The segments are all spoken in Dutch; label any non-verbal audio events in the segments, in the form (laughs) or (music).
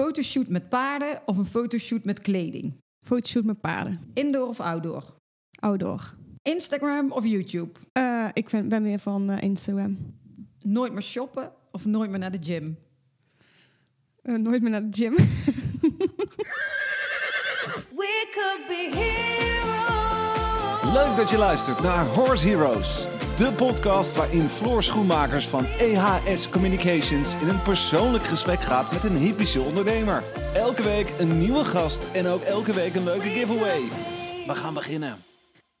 fotoshoot met paarden of een fotoshoot met kleding? Fotoshoot met paarden. Indoor of outdoor? Outdoor. Instagram of YouTube? Uh, ik ben, ben meer van uh, Instagram. Nooit meer shoppen of nooit meer naar de gym? Uh, nooit meer naar de gym. (laughs) We could be heroes. Leuk dat je luistert naar Horse Heroes. De podcast waarin Floor Schoenmakers van EHS Communications in een persoonlijk gesprek gaat met een hypische ondernemer. Elke week een nieuwe gast en ook elke week een leuke giveaway. We gaan beginnen.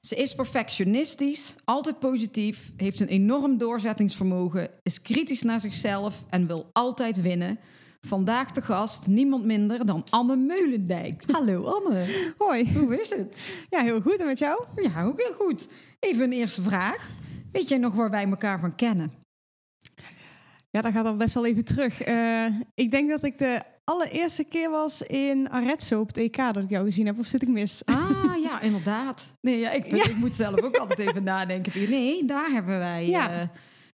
Ze is perfectionistisch, altijd positief, heeft een enorm doorzettingsvermogen, is kritisch naar zichzelf en wil altijd winnen. Vandaag de gast niemand minder dan Anne Meulendijk. Hallo Anne. Hoi. Hoe is het? Ja, heel goed. En met jou? Ja, ook heel goed. Even een eerste vraag. Weet jij nog waar wij elkaar van kennen? Ja, dat gaat al best wel even terug. Uh, ik denk dat ik de allereerste keer was in Arezzo op het EK dat ik jou gezien heb. Of zit ik mis? Ah, ja, inderdaad. Nee, ja, ik, ik moet zelf ook altijd even nadenken. Nee, daar hebben wij... Ja. Uh,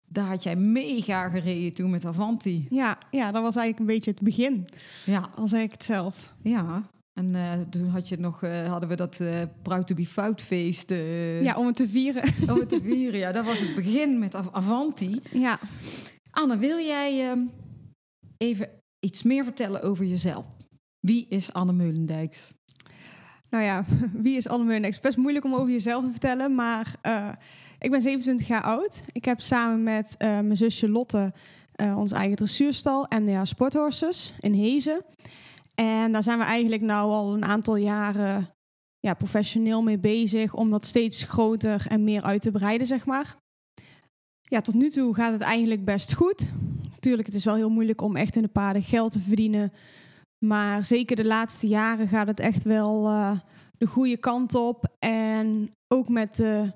daar had jij mega gereden toen met Avanti. Ja, ja, dat was eigenlijk een beetje het begin. Ja. Al zei ik het zelf. Ja, en uh, toen had je nog, uh, hadden we dat uh, Proud to be Fout feest. ja, om het te vieren. (laughs) Om het te vieren, ja. Dat was het begin met Avanti. Ja. Anne, wil jij ehm, even iets meer vertellen over jezelf? Wie is Anne Meulendijks? Nou ja, (laughs) wie is Anne Meulendijks? Best moeilijk om over jezelf te vertellen, maar ik ben 27 jaar oud. Ik heb samen met mijn zusje Lotte ons eigen dressuurstal, MDA Sporthorses in Hezen. En daar zijn we eigenlijk nou al een aantal jaren ja, professioneel mee bezig om dat steeds groter en meer uit te breiden, zeg maar. Ja, tot nu toe gaat het eigenlijk best goed. Tuurlijk, het is wel heel moeilijk om echt in de paarden geld te verdienen. Maar zeker de laatste jaren gaat het echt wel uh, de goede kant op. En ook met de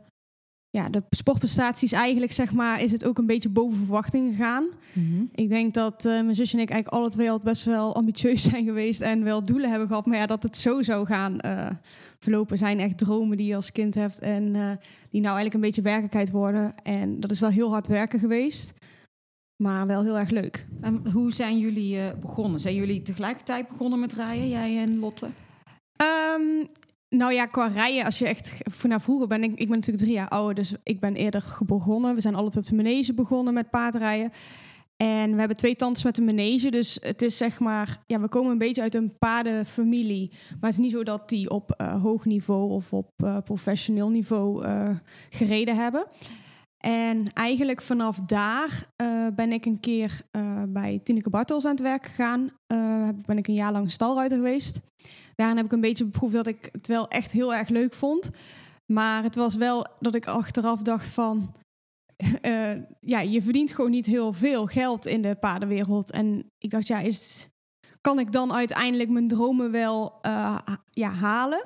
ja, de sportprestaties eigenlijk, zeg maar, is het ook een beetje boven verwachting gegaan. Mhm. Ik denk dat uh, mijn zusje en ik eigenlijk alle twee al best wel ambitieus (laughs) zijn geweest en wel doelen hebben gehad. Maar ja, dat het zo zou gaan uh, verlopen zijn echt dromen die je als kind hebt en uh, die nou eigenlijk een beetje werkelijkheid worden. En dat is wel heel hard werken geweest. Maar wel heel erg leuk. En hoe zijn jullie begonnen? Zijn jullie tegelijkertijd begonnen met rijden, jij en Lotte? Um, nou ja, qua rijden, als je echt naar vroeger ben ik, ik ben natuurlijk drie jaar ouder, dus ik ben eerder begonnen. We zijn twee op de manege begonnen met paardrijden. En we hebben twee tantes met een manege, dus het is zeg maar, ja, we komen een beetje uit een paardenfamilie. Maar het is niet zo dat die op uh, hoog niveau of op uh, professioneel niveau uh, gereden hebben. En eigenlijk vanaf daar ben ik een keer bij Tineke Bartels aan het werk gegaan. ben ik een jaar lang stalruiter geweest daarin heb ik een beetje beproefd dat ik het wel echt heel erg leuk vond. Maar het was wel dat ik achteraf dacht van... Uh, ja, je verdient gewoon niet heel veel geld in de paardenwereld. En ik dacht, ja, is, kan ik dan uiteindelijk mijn dromen wel uh, ja, halen?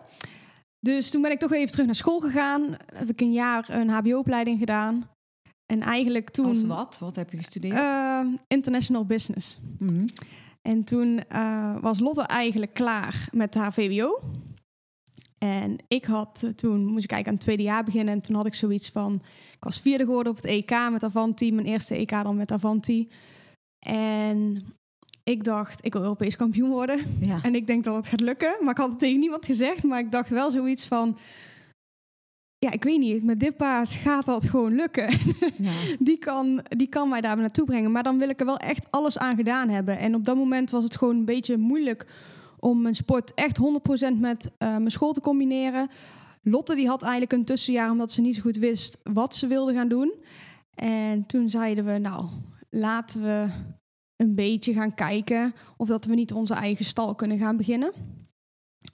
Dus toen ben ik toch even terug naar school gegaan. Heb ik een jaar een hbo-opleiding gedaan. En eigenlijk toen... Als wat? Wat heb je gestudeerd? Uh, international Business. Mm -hmm. En toen uh, was Lotte eigenlijk klaar met haar VWO. En ik had toen, moest ik eigenlijk aan het tweede jaar beginnen. En toen had ik zoiets van, ik was vierde geworden op het EK met Avanti. Mijn eerste EK dan met Avanti. En ik dacht, ik wil Europees kampioen worden. Ja. En ik denk dat het gaat lukken. Maar ik had het tegen niemand gezegd. Maar ik dacht wel zoiets van, ja, ik weet niet, met dit paard gaat dat gewoon lukken. (laughs) Ja. die, kan, die kan mij daar naartoe brengen. Maar dan wil ik er wel echt alles aan gedaan hebben. En op dat moment was het gewoon een beetje moeilijk om mijn sport echt 100% met uh, mijn school te combineren. Lotte die had eigenlijk een tussenjaar omdat ze niet zo goed wist wat ze wilde gaan doen. En toen zeiden we, nou, laten we een beetje gaan kijken of dat we niet onze eigen stal kunnen gaan beginnen.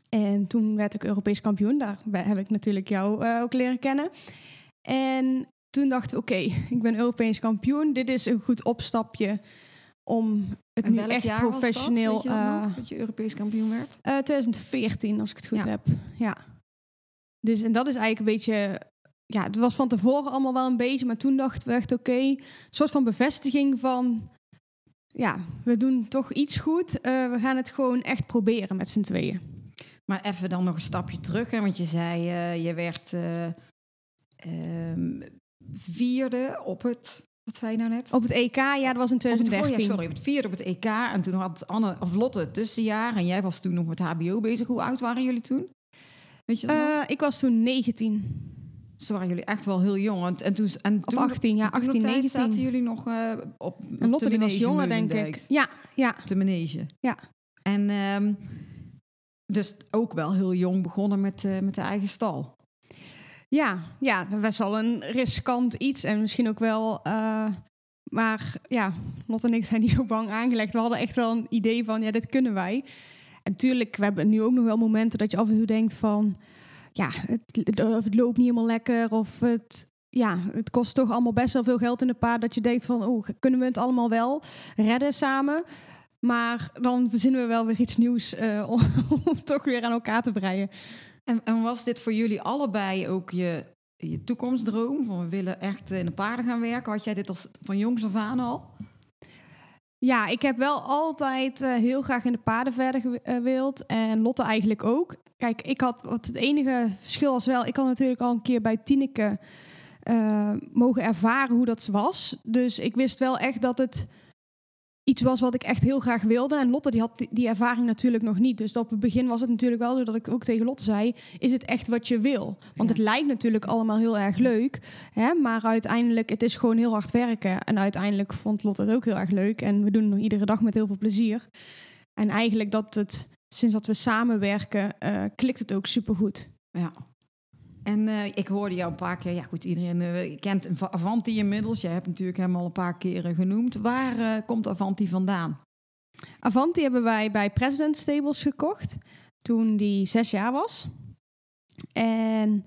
En toen werd ik Europees kampioen. Daar heb ik natuurlijk jou uh, ook leren kennen. En toen dachten we, oké, ik ben Europees kampioen. Dit is een goed opstapje om het en nu echt professioneel... Was dat? Weet je, uh, dat je Europees kampioen werd? Uh, 2014, als ik het goed ja. heb. Ja. Dus en dat is eigenlijk een beetje... Ja, het was van tevoren allemaal wel een beetje, maar toen dachten we echt, oké, een soort van bevestiging van ja, we doen toch iets goed. Uh, we gaan het gewoon echt proberen met z'n tweeën. Maar even dan nog een stapje terug, hè, want je zei, uh, je werd uh, um, vierde op het Wat zei je nou net? Op het EK, ja, dat was in Op het 2013. voorjaar, sorry, op het vierde op het EK. En toen had Anne of Lotte het tussenjaar. En jij was toen nog met HBO bezig. Hoe oud waren jullie toen? Weet je dat? Eh, ik was toen 19. Dus waren jullie echt wel heel jong. En, en toen, en Of toen, 18, ja, toen 18, op tijd 19. zaten jullie nog eh, op, En Lotte de die was jonger, denk ik. Ja, ja. Op de manege. Ja. En ehm, dus ook wel heel jong begonnen met, eh, met de eigen stal. Ja, ja, dat was wel een riskant iets. En misschien ook wel... eh, maar ja, Lotte en ik zijn niet zo bang aangelegd. We hadden echt wel een idee van, ja, dit kunnen wij. En tuurlijk, we hebben nu ook nog wel momenten dat je af en toe denkt van... Ja, het, of het loopt niet helemaal lekker. Of het, ja, het kost toch allemaal best wel veel geld in de paard. Dat je denkt van, oh, kunnen we het allemaal wel redden samen? Maar dan verzinnen we wel weer iets nieuws eh, (laughs) om, om toch weer aan elkaar te breien. En, en was dit voor jullie allebei ook je, je toekomstdroom? Van we willen echt in de paarden gaan werken. Had jij dit als, van jongs af aan al? Ja, ik heb wel altijd eh, heel graag in de paarden verder gewi- eh, gewild. En Lotte eigenlijk ook. Kijk, ik had wat het enige verschil was wel, ik had natuurlijk al een keer bij Tineke mogen ervaren hoe dat was. Dus ik wist wel echt dat het iets was wat ik echt heel graag wilde. En Lotte die had die, ervaring natuurlijk nog niet. Dus op het begin was het natuurlijk wel zo dat ik ook tegen Lotte zei: is het echt wat je wil? Want Ja. het lijkt natuurlijk allemaal heel erg leuk, hè? maar uiteindelijk het is gewoon heel hard werken. En uiteindelijk vond Lotte het ook heel erg leuk. En we doen het nog iedere dag met heel veel plezier. En eigenlijk dat het sinds dat we samenwerken, eh, klikt het ook supergoed. Ja. En eh, ik hoorde jou een paar keer, ja goed, iedereen eh, kent Avanti inmiddels. Jij hebt natuurlijk hem al een paar keren genoemd. Waar eh, komt Avanti vandaan? Avanti hebben wij bij President Stables gekocht toen die zes jaar was. En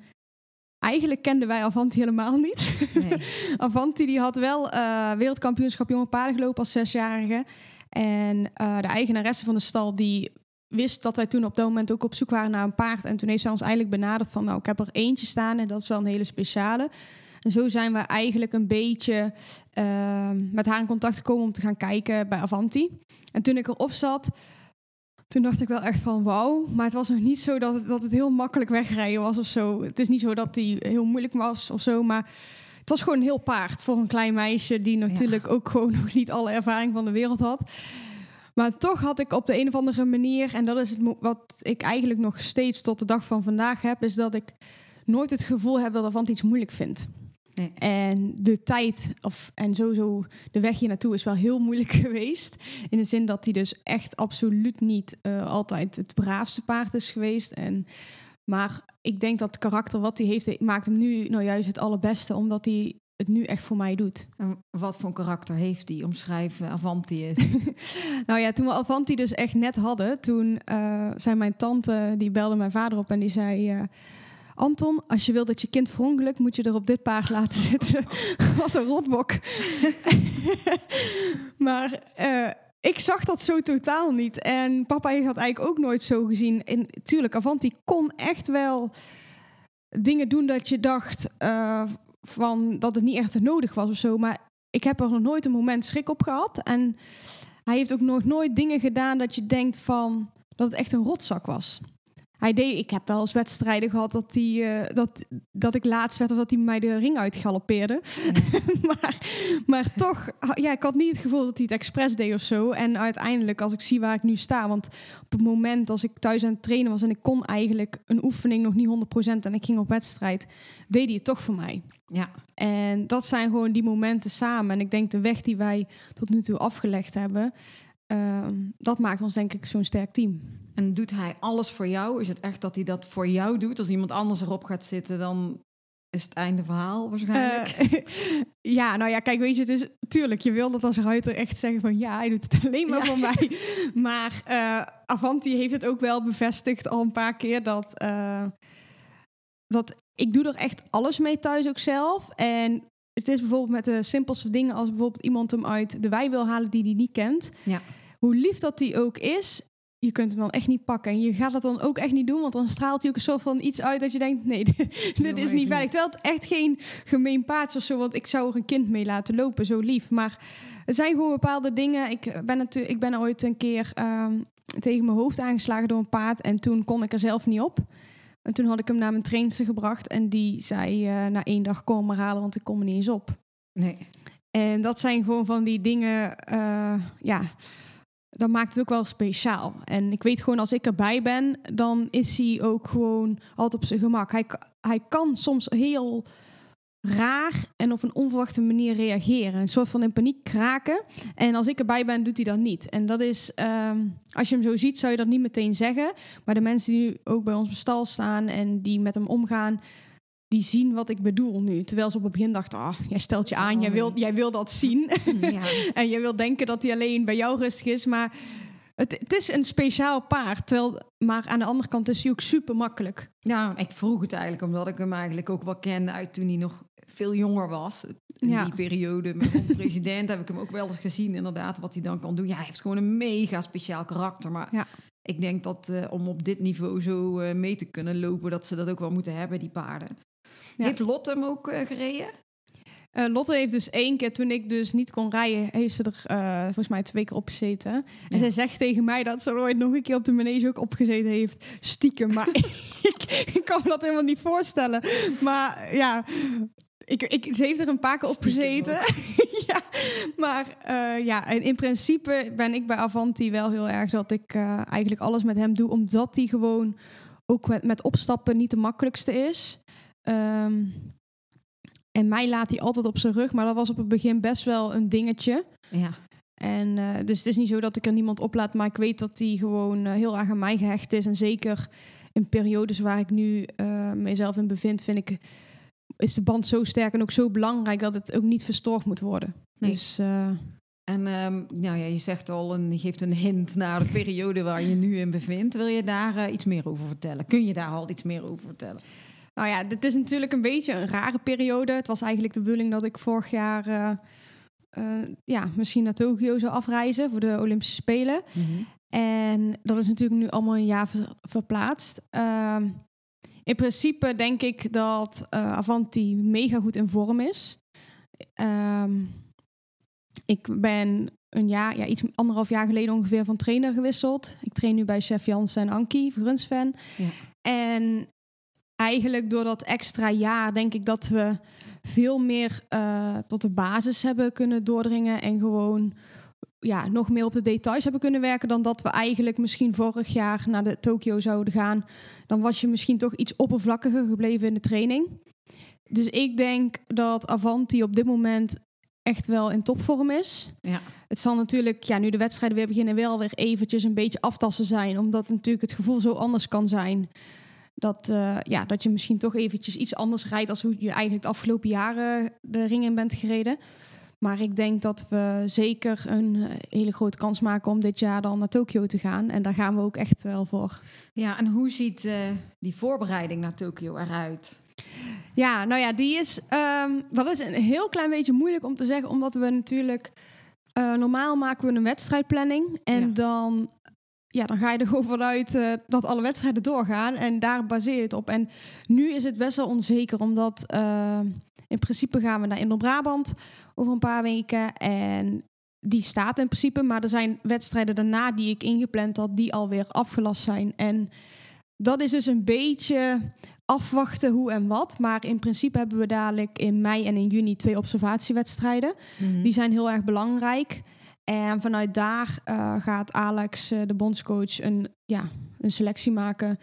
eigenlijk kenden wij Avanti helemaal niet. Nee. (laughs) Avanti die had wel wereldkampioenschap jonge paarden gelopen als zesjarige. En de eigenaresse van de stal die wist dat wij toen op dat moment ook op zoek waren naar een paard. En toen heeft zij ons eigenlijk benaderd van nou ik heb er eentje staan en dat is wel een hele speciale. En zo zijn we eigenlijk een beetje eh, met haar in contact gekomen om te gaan kijken bij Avanti. En toen ik erop zat, toen dacht ik wel echt van wauw. Maar het was nog niet zo dat het, dat het heel makkelijk wegrijden was of zo. Het is niet zo dat die heel moeilijk was of zo, maar het was gewoon een heel paard voor een klein meisje die natuurlijk ook gewoon nog niet alle ervaring van de wereld had. Maar toch had ik op de een of andere manier, en dat is het wat ik eigenlijk nog steeds tot de dag van vandaag heb, is dat ik nooit het gevoel heb dat Avanti iets moeilijk vindt. Nee. En de tijd, of, en sowieso de weg hier naartoe is wel heel moeilijk (laughs) geweest. In de zin dat hij dus echt absoluut niet eh, altijd het braafste paard is geweest. En, maar ik denk dat het karakter wat hij heeft, maakt hem nu nou juist het allerbeste. Omdat hij het nu echt voor mij doet. En wat voor karakter heeft die? Omschrijf eh, Avanti is. (laughs) Nou ja, toen we Avanti dus echt net hadden, toen zei mijn tante, die belde mijn vader op en die zei... eh, Anton, als je wil dat je kind verongelukt, moet je er op dit paard laten zitten. (laughs) Wat een rotbok. (laughs) maar ik zag dat zo totaal niet. En papa heeft dat eigenlijk ook nooit zo gezien. En tuurlijk, Avanti kon echt wel dingen doen dat je dacht van dat het niet echt nodig was of zo. Maar ik heb er nog nooit een moment schrik op gehad. En hij heeft ook nog nooit dingen gedaan dat je denkt van dat het echt een rotzak was. Hij deed, ik heb wel eens wedstrijden gehad dat, hij, eh, dat, dat ik laatst werd of dat hij mij de ring uitgaloppeerde. (laughs) maar, maar toch, ja, ik had niet het gevoel dat hij het expres deed of zo. En uiteindelijk, als ik zie waar ik nu sta, want op het moment als ik thuis aan het trainen was en ik kon eigenlijk een oefening nog niet 100% en ik ging op wedstrijd, deed hij het toch voor mij. ja. En dat zijn gewoon die momenten samen. En ik denk de weg die wij tot nu toe afgelegd hebben, ehm, dat maakt ons denk ik zo'n sterk team. En doet hij alles voor jou? Is het echt dat hij dat voor jou doet? Als iemand anders erop gaat zitten, dan is het einde verhaal waarschijnlijk. Eh, (laughs) ja, nou ja, kijk, weet je, het is tuurlijk, je wil dat als ruiter echt zeggen van ja, hij doet het (laughs) alleen maar Ja. voor mij. (laughs) Maar eh, Avanti heeft het ook wel bevestigd al een paar keer dat, eh, dat ik doe er echt alles mee thuis ook zelf. En het is bijvoorbeeld met de simpelste dingen als bijvoorbeeld iemand hem uit de wei wil halen die hij niet kent. Ja. Hoe lief dat die ook is, je kunt hem dan echt niet pakken. En je gaat dat dan ook echt niet doen, want dan straalt hij ook een soort van iets uit dat je denkt, nee, (laughs) dit, is niet veilig. Terwijl het echt geen gemeen paard is of zo, want ik zou er een kind mee laten lopen, zo lief. Maar er zijn gewoon bepaalde dingen. Ik ben, natuurlijk, ik ben ooit een keer ehm, tegen mijn hoofd aangeslagen door een paard en toen kon ik er zelf niet op. En toen had ik hem naar mijn trainster gebracht en die zei eh, na één dag kom maar halen, want ik kom er niet eens op. Nee. En dat zijn gewoon van die dingen, uh, ja, dat maakt het ook wel speciaal. En ik weet gewoon, als ik erbij ben, dan is hij ook gewoon altijd op zijn gemak. Hij, hij kan soms heel raar en op een onverwachte manier reageren. Een soort van in paniek kraken. En als ik erbij ben, doet hij dat niet. En dat is, ehm, als je hem zo ziet, zou je dat niet meteen zeggen. Maar de mensen die nu ook bij ons op stal staan en die met hem omgaan, die zien wat ik bedoel nu. Terwijl ze op het begin dachten, ah, jij stelt je aan, jij wil, jij wil dat zien. Ja. (laughs) en jij wil denken dat hij alleen bij jou rustig is. Maar het, het, is een speciaal paard. Terwijl, maar aan de andere kant is hij ook super makkelijk. Ja, ik vroeg het eigenlijk omdat ik hem eigenlijk ook wel kende uit toen hij nog veel jonger was. In die periode met de (laughs) president heb ik hem ook wel eens gezien, inderdaad, wat hij dan kan doen. Ja, hij heeft gewoon een mega speciaal karakter. Maar ja. ik denk dat uh, om op dit niveau zo uh, mee te kunnen lopen, dat ze dat ook wel moeten hebben, die paarden. Heeft Lotte hem ook uh, gereden? Uh, Lotte heeft dus één keer, toen ik dus niet kon rijden, heeft ze er uh, volgens mij twee keer op gezeten. En zij zegt tegen mij dat ze er ooit nog een keer op de manege ook opgezeten heeft. Stiekem. Maar (laughs) ik, ik, kan me dat helemaal niet voorstellen. Maar ja, ik, ik, ze heeft er een paar keer op gezeten. (laughs) ja, maar uh, ja, en in principe ben ik bij Avanti wel heel erg dat ik eigenlijk alles met hem doe, omdat hij gewoon ook met, met opstappen niet de makkelijkste is. Um, en mij laat hij altijd op zijn rug, maar dat was op het begin best wel een dingetje. Ja. En uh, dus het is niet zo dat ik er niemand oplaat, maar ik weet dat hij gewoon uh, heel erg aan mij gehecht is. En zeker in periodes waar ik nu uh, mezelf in bevind, vind ik, is de band zo sterk en ook zo belangrijk dat het ook niet verstoord moet worden. Nee. Dus, en um, nou ja, je zegt al, en je geeft een hint naar de periode waar je nu in bevindt. Wil je daar iets meer over vertellen? Kun je daar al iets meer over vertellen? Nou ja, dit is natuurlijk een beetje een rare periode. Het was eigenlijk de bedoeling dat ik vorig jaar uh, uh, ja, misschien naar Tokio zou afreizen voor de Olympische Spelen. Mm -hmm. En dat is natuurlijk nu allemaal een jaar ver verplaatst. Uh, in principe denk ik dat uh, Avanti mega goed in vorm is. Ehm, ik ben een jaar, ja, iets anderhalf jaar geleden ongeveer van trainer gewisseld. Ik train nu bij chef Jansen en Anki, Grunsven. Ja. En eigenlijk door dat extra jaar denk ik dat we veel meer uh, tot de basis hebben kunnen doordringen en gewoon ja, nog meer op de details hebben kunnen werken dan dat we eigenlijk misschien vorig jaar naar de Tokio zouden gaan. Dan was je misschien toch iets oppervlakkiger gebleven in de training. Dus ik denk dat Avanti op dit moment echt wel in topvorm is. Ja. Het zal natuurlijk, ja, nu de wedstrijden weer beginnen, wel weer eventjes een beetje aftassen zijn. Omdat natuurlijk het gevoel zo anders kan zijn dat, uh, ja, dat je misschien toch eventjes iets anders rijdt als hoe je eigenlijk de afgelopen jaren de ring in bent gereden. Maar ik denk dat we zeker een eh, hele grote kans maken om dit jaar dan naar Tokio te gaan. En daar gaan we ook echt wel voor. Ja, en hoe ziet uh, die voorbereiding naar Tokio eruit? Ja, nou ja, die is, um, dat is een heel klein beetje moeilijk om te zeggen, omdat we natuurlijk uh, normaal maken we een wedstrijdplanning en ja. dan ja, dan ga je er gewoon vanuit uh, dat alle wedstrijden doorgaan. En daar baseer je het op. En nu is het best wel onzeker, omdat uh, in principe gaan we naar Indo-Brabant over een paar weken. En die staat in principe, maar er zijn wedstrijden daarna die ik ingepland had, die alweer afgelast zijn. En dat is dus een beetje afwachten hoe en wat. Maar in principe hebben we dadelijk in mei en in juni twee observatiewedstrijden. Mm -hmm. Die zijn heel erg belangrijk. En vanuit daar uh, gaat Alex, uh, de bondscoach, een, ja, een selectie maken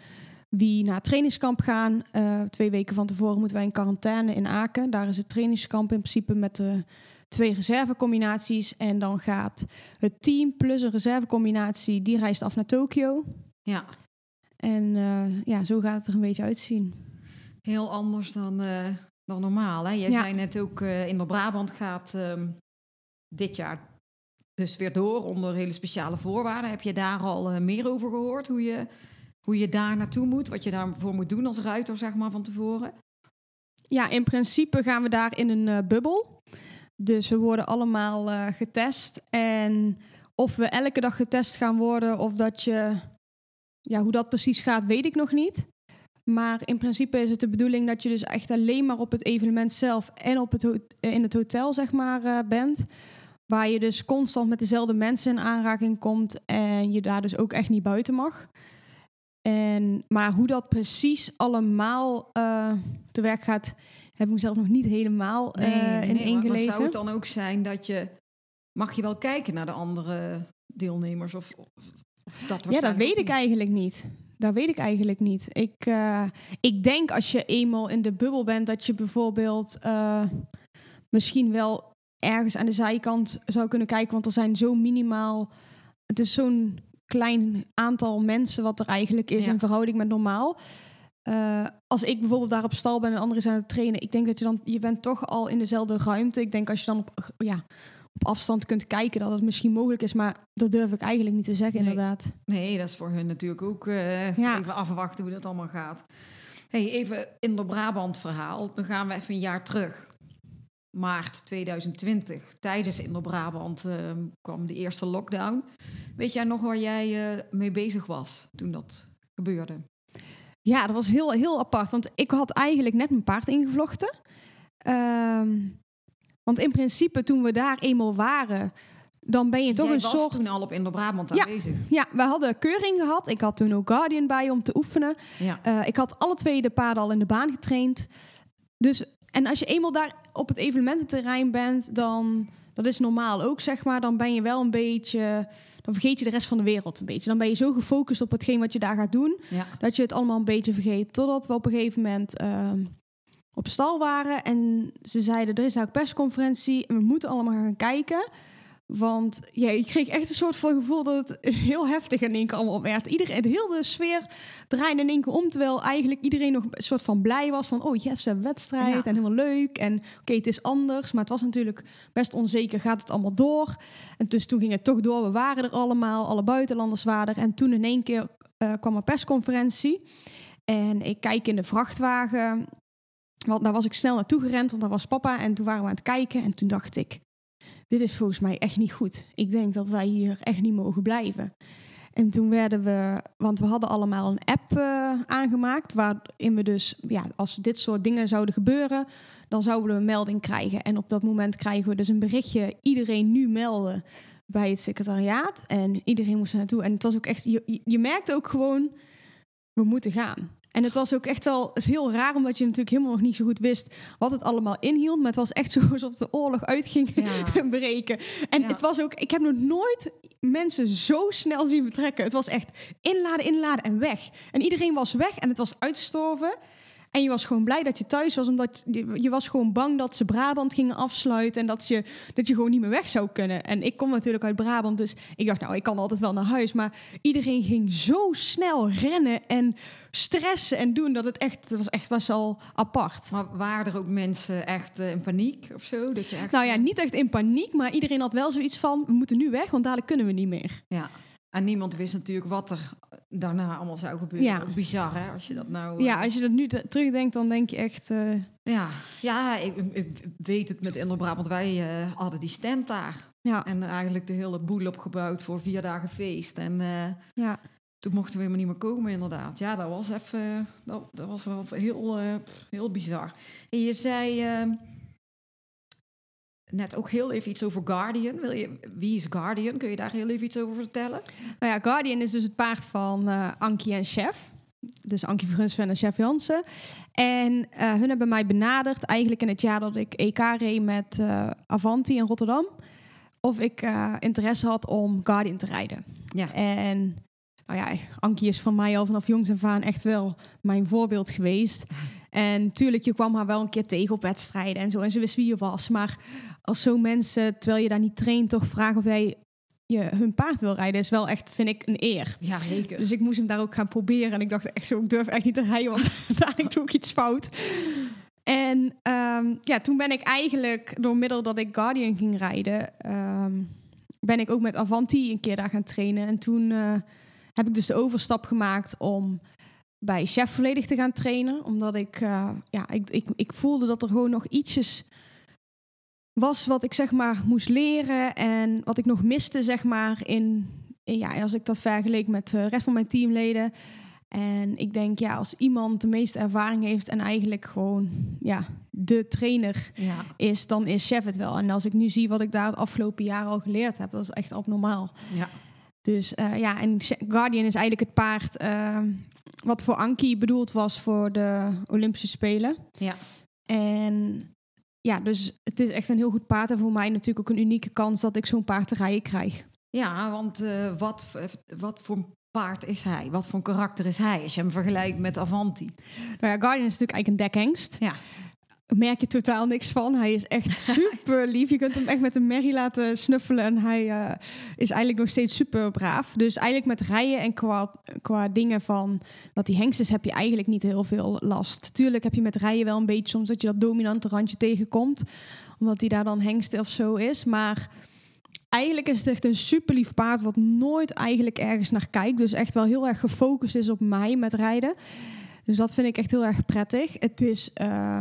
wie naar het trainingskamp gaan. Uh, twee weken van tevoren moeten wij in quarantaine in Aken. Daar is het trainingskamp in principe met de twee reservecombinaties. En dan gaat het team plus een reservecombinatie, die reist af naar Tokio. Ja. En ja, zo gaat het er een beetje uitzien. Heel anders dan, dan normaal. Hè? Jij ja. zei net ook, in de Brabant gaat um, dit jaar dus weer door onder hele speciale voorwaarden. Heb je daar al uh, meer over gehoord? Hoe je, hoe je daar naartoe moet? Wat je daarvoor moet doen als ruiter, zeg maar, van tevoren? Ja, in principe gaan we daar in een uh, bubbel. Dus we worden allemaal uh, getest. En of we elke dag getest gaan worden of dat je... Ja, hoe dat precies gaat, weet ik nog niet. Maar in principe is het de bedoeling dat je dus echt alleen maar op het evenement zelf en op het in het hotel, zeg maar, bent. Waar je dus constant met dezelfde mensen in aanraking komt en je daar dus ook echt niet buiten mag. En, maar hoe dat precies allemaal uh, te werk gaat, Heb ik mezelf nog niet helemaal Nee, eh, nee, in nee, maar- maar zou het dan ook zijn dat je... Mag je wel kijken naar de andere deelnemers? Of, of, of dat Ja, dat weet ik eigenlijk niet. Dat weet ik eigenlijk niet. Ik, eh, ik denk als je eenmaal in de bubbel bent, dat je bijvoorbeeld eh, misschien wel ergens aan de zijkant zou kunnen kijken. Want er zijn zo minimaal. Het is zo'n klein aantal mensen wat er eigenlijk is Ja. in verhouding met normaal. Eh, als ik bijvoorbeeld daar op stal ben en anderen zijn aan het trainen, ik denk dat je dan, je bent toch al in dezelfde ruimte. Ik denk als je dan op, ja, op afstand kunt kijken dat het misschien mogelijk is, maar dat durf ik eigenlijk niet te zeggen, Nee. inderdaad. Nee, dat is voor hun natuurlijk ook eh, Ja. even afwachten hoe dat allemaal gaat. Hey, even in de Brabant verhaal. Dan gaan we even een jaar terug. Maart 2020. Tijdens in de Brabant eh, kwam de eerste lockdown. Weet jij nog waar jij eh, mee bezig was toen dat gebeurde? Ja, dat was heel, heel apart. Want ik had eigenlijk net mijn paard ingevlochten. Ehm, want in principe, toen we daar eenmaal waren, dan ben je toch jij een was soort. toen al op in de Brabant Ja. aanwezig. Ja, we hadden keuring gehad. Ik had toen ook Guardian bij om te oefenen. Ja. Eh, ik had alle twee de paarden al in de baan getraind. Dus, en als je eenmaal daar op het evenemententerrein bent, dan, dat is normaal ook, zeg maar, dan ben je wel een beetje, dan vergeet je de rest van de wereld een beetje. Dan ben je zo gefocust op hetgeen wat je daar gaat doen, ja. dat je het allemaal een beetje vergeet. Totdat we op een gegeven moment ehm, op stal waren en ze zeiden, er is nou een persconferentie en we moeten allemaal gaan kijken. Want ja, ik kreeg echt een soort van gevoel dat het heel heftig in één keer allemaal werd. Iedereen, de hele sfeer draaide in één keer om. Terwijl eigenlijk iedereen nog een soort van blij was van... oh yes, we hebben wedstrijd Ja. en helemaal leuk. En oké, het is anders. Maar het was natuurlijk best onzeker. Gaat het allemaal door? En dus toen ging het toch door. We waren er allemaal. Alle buitenlanders waren er. En toen in één keer eh, kwam een persconferentie. En ik kijk in de vrachtwagen. Want daar was ik snel naartoe gerend, want daar was papa. En toen waren we aan het kijken. En toen dacht ik, dit is volgens mij echt niet goed. Ik denk dat wij hier echt niet mogen blijven. En toen werden we, want we hadden allemaal een app eh, aangemaakt, waarin we dus, ja, als dit soort dingen zouden gebeuren, dan zouden we een melding krijgen. En op dat moment krijgen we dus een berichtje, iedereen nu melden bij het secretariaat. En iedereen moest er naartoe. En het was ook echt, je, je- merkte ook gewoon, we moeten gaan. En het was ook echt wel is heel raar, omdat je natuurlijk helemaal nog niet zo goed wist wat het allemaal inhield. Maar het was echt zo (laughs) alsof de oorlog uitging Ja. (laughs) breken. En Ja. het was ook, ik heb nog nooit mensen zo snel zien vertrekken. Het was echt inladen, inladen en weg. En iedereen was weg en het was uitgestorven. En je was gewoon blij dat je thuis was, omdat je, je was gewoon bang dat ze Brabant gingen afsluiten en dat je, dat je gewoon niet meer weg zou kunnen. En ik kom natuurlijk uit Brabant, dus ik dacht, nou, ik kan altijd wel naar huis. Maar iedereen ging zo snel rennen en stressen en doen dat het echt, het was echt best wel apart. Maar waren er ook mensen echt eh, in paniek of zo? Dat je echt, Nou ja, niet echt in paniek, maar iedereen had wel zoiets van: we moeten nu weg, want dadelijk kunnen we niet meer. Ja. En niemand wist natuurlijk wat er daarna allemaal zou gebeuren. Ja. Bizar, hè? Als je dat nou... Ja, eh, als je dat nu te- terugdenkt, dan denk je echt. eh, ja. ja ik, ik weet het met Inderbrabant. Want wij eh, hadden die stand daar. ja, En eigenlijk de hele boel opgebouwd voor vier dagen feest. En eh, ja. toen mochten we helemaal niet meer komen, inderdaad. Ja, dat was even... Dat, dat was wel heel, eh, heel bizar. En je zei... Net ook heel even iets over Guardian. Wil je, wie is Guardian? Kun je daar heel even iets over vertellen? Nou ja, Guardian is dus het paard van eh Ankie en Chef. Dus Ankie Vergunsven en Chef Jansen. En eh, hun hebben mij benaderd eigenlijk in het jaar dat ik EK reed met eh, Avanti in Rotterdam. Of ik interesse had om Guardian te rijden. Ja. En nou ja, Ankie is van mij al vanaf jongs af aan echt wel mijn voorbeeld geweest. En tuurlijk, je kwam haar wel een keer tegen op wedstrijden en zo. En ze wist wie je was. Maar als zo mensen, terwijl je daar niet traint, toch vragen of jij je hun paard wil rijden, is wel echt, vind ik, een eer. Ja, zeker. Dus ik moest hem daar ook gaan proberen. En ik dacht echt zo, ik durf echt niet te rijden, want (laughs) dadelijk doe ik iets fout. En ehm, ja, toen ben ik eigenlijk, door middel dat ik Guardian ging rijden, ehm, ben ik ook met Avanti een keer daar gaan trainen. En toen eh, heb ik dus de overstap gemaakt om bij Chef volledig te gaan trainen. Omdat ik, eh, ja, ik, ik, ik voelde dat er gewoon nog ietsjes was wat ik zeg maar moest leren en wat ik nog miste zeg maar in, in ja, als ik dat vergeleek met de rest van mijn teamleden. En ik denk ja, als iemand de meeste ervaring heeft en eigenlijk gewoon ja, de trainer ja. is, dan is Chef het wel. En als ik nu zie wat ik daar het afgelopen jaar al geleerd heb, dat is echt abnormaal. Ja. Dus eh, ja, en Guardian is eigenlijk het paard eh, wat voor Anki bedoeld was voor de Olympische Spelen. Ja. En ja, dus het is echt een heel goed paard. En voor mij natuurlijk ook een unieke kans dat ik zo'n paard te rijden krijg. Ja, want uh, wat, wat voor paard is hij? Wat voor karakter is hij als je hem vergelijkt met Avanti? Nou ja, Guardian is natuurlijk eigenlijk een dekhengst. Ja merk je totaal niks van. Hij is echt (laughs) super lief. Je kunt hem echt met een merrie laten snuffelen. En hij uh, is eigenlijk nog steeds super braaf. Dus eigenlijk met rijden en qua, qua dingen van dat hij hengst is, heb je eigenlijk niet heel veel last. Tuurlijk heb je met rijden wel een beetje soms dat je dat dominante randje tegenkomt. Omdat hij daar dan hengst of zo is. Maar eigenlijk is het echt een super lief paard wat nooit eigenlijk ergens naar kijkt. Dus echt wel heel erg gefocust is op mij met rijden. Dus dat vind ik echt heel erg prettig. Het is... Uh,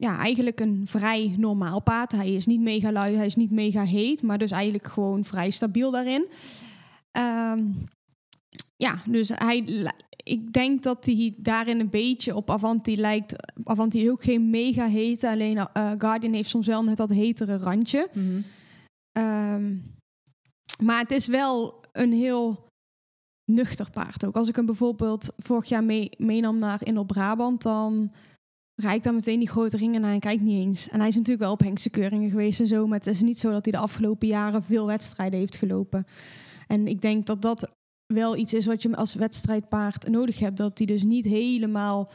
ja, eigenlijk een vrij normaal paard. Hij is niet mega lui, hij is niet mega heet, maar dus eigenlijk gewoon vrij stabiel daarin. Ehm, ja, dus hij, ik denk dat hij daarin een beetje op Avanti lijkt. Avanti is ook geen mega hete, alleen uh, Guardian heeft soms wel net dat hetere randje. Mhm. Ehm, maar het is wel een heel nuchter paard ook. Als ik hem bijvoorbeeld vorig jaar mee, meenam naar in op Brabant, dan rijdt dan meteen die grote ringen naar en kijkt niet eens. En hij is natuurlijk wel op Hengste geweest en zo, maar het is niet zo dat hij de afgelopen jaren veel wedstrijden heeft gelopen. En ik denk dat dat wel iets is wat je als wedstrijdpaard nodig hebt. Dat hij dus niet helemaal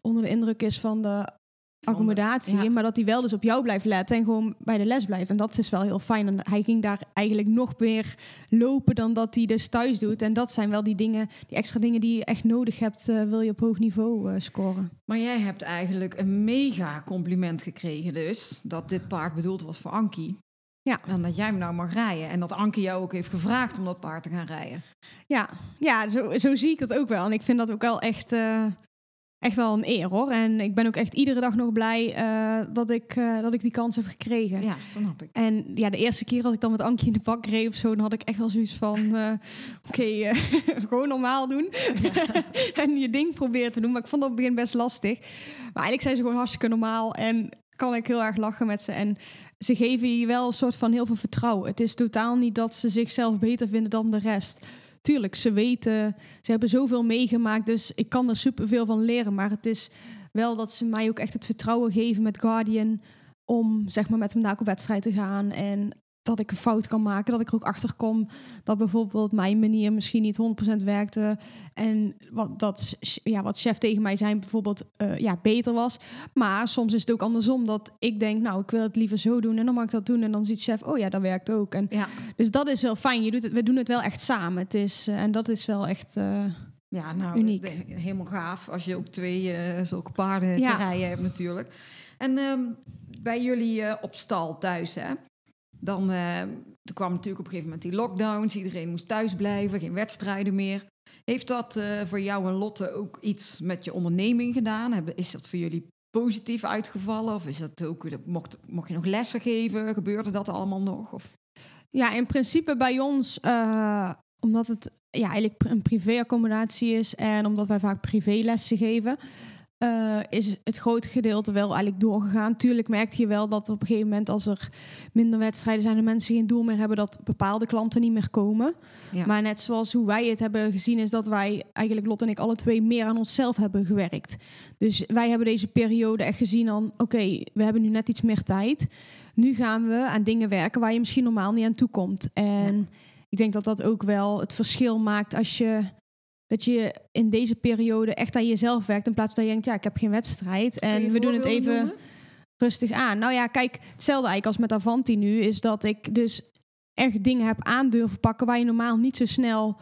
onder de indruk is van de accommodatie, maar dat hij wel dus op jou blijft letten en gewoon bij de les blijft. En dat is wel heel fijn. En hij ging daar eigenlijk nog meer lopen dan dat hij dus thuis doet. En dat zijn wel die dingen, die extra dingen die je echt nodig hebt, uh, wil je op hoog niveau uh, scoren. Maar jij hebt eigenlijk een mega compliment gekregen dus, dat dit paard bedoeld was voor Ankie. Ja. En dat jij hem nou mag rijden. En dat Anke jou ook heeft gevraagd om dat paard te gaan rijden. Ja, ja zo, zo zie ik het ook wel. En ik vind dat ook wel echt... Uh, echt wel een eer hoor. En ik ben ook echt iedere dag nog blij uh, dat, ik, uh, dat ik die kans heb gekregen. Ja, snap ik. En ja, de eerste keer als ik dan met Ankje in de bak reed of zo, dan had ik echt wel zoiets van: uh, (laughs) oké, (laughs) gewoon normaal doen. (laughs) en je ding proberen te doen. Maar ik vond dat op het begin best lastig. Maar eigenlijk zijn ze gewoon hartstikke normaal. En kan ik heel erg lachen met ze. En ze geven je wel een soort van heel veel vertrouwen. Het is totaal niet dat ze zichzelf beter vinden dan de rest tuurlijk, ze weten, ze hebben zoveel meegemaakt, dus ik kan er superveel van leren. Maar het is wel dat ze mij ook echt het vertrouwen geven met Guardian om zeg maar met hem naar op wedstrijd te gaan en dat ik een fout kan maken. Dat ik er ook achter kom dat bijvoorbeeld mijn manier misschien niet 100% werkte. En wat, dat, ja, wat chef tegen mij zei bijvoorbeeld uh, ja, beter was. Maar soms is het ook andersom dat ik denk, nou, ik wil het liever zo doen. En dan mag ik dat doen. En dan ziet chef, oh ja, dat werkt ook. En ja. Dus dat is wel fijn. Je doet het, we doen het wel echt samen. Het is, uh, en dat is wel echt... Uh, ja, nou, uniek. helemaal gaaf als je ook twee zulke paarden ja. te rijden hebt natuurlijk. En um, bij jullie op stal thuis, hè? Dan uh, toen kwam natuurlijk op een gegeven moment die lockdowns. Iedereen moest thuis blijven, geen wedstrijden meer. Heeft dat uh, voor jou en Lotte ook iets met je onderneming gedaan? Is dat voor jullie positief uitgevallen? Of is dat ook, mocht, mocht je nog lessen geven? Gebeurde dat allemaal nog? Of? Ja, in principe bij ons, uh, omdat het ja, eigenlijk een privéaccommodatie is en omdat wij vaak privélessen geven, uh, is het grote gedeelte wel eigenlijk doorgegaan. Tuurlijk merkte je wel dat op een gegeven moment, als er minder wedstrijden zijn en mensen geen doel meer hebben, dat bepaalde klanten niet meer komen. Maar net zoals hoe wij het hebben gezien, is dat wij eigenlijk, Lot en ik, alle twee meer aan onszelf hebben gewerkt. Dus wij hebben deze periode echt gezien aan, oké, we hebben nu net iets meer tijd. Nu gaan we aan dingen werken waar je misschien normaal niet aan toe komt. En ik denk dat dat ook wel het verschil maakt als je dat je in deze periode echt aan jezelf werkt. In plaats van dat je denkt, ja, ik heb geen wedstrijd. En we doen het even rustig aan. Nou ja, kijk, hetzelfde eigenlijk als met Avanti nu, is dat ik dus echt dingen heb aan durven pakken waar je normaal niet zo snel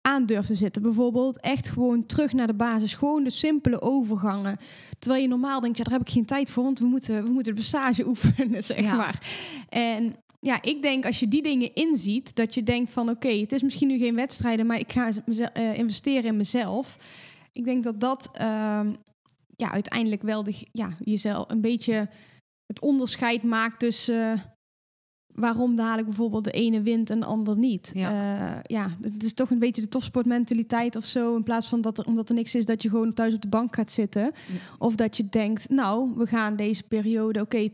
aan durft te zitten. Bijvoorbeeld echt gewoon terug naar de basis. Gewoon de simpele overgangen. Terwijl je normaal denkt, ja, daar heb ik geen tijd voor, want we moeten, we moeten de passage (laughs) oefenen, zeg maar. En ja, ik denk als je die dingen inziet, dat je denkt van oké, het is misschien nu geen wedstrijden, maar ik ga uh, investeren in mezelf. Ik denk dat dat uh, ja, uiteindelijk wel de, ja, jezelf een beetje het onderscheid maakt tussen uh, waarom dadelijk bijvoorbeeld de ene wint en de ander niet. Ja. Uh, ja, het is toch een beetje de topsportmentaliteit of zo. In plaats van dat er, omdat er niks is, dat je gewoon thuis op de bank gaat zitten. Of dat je denkt, nou, we gaan deze periode, oké,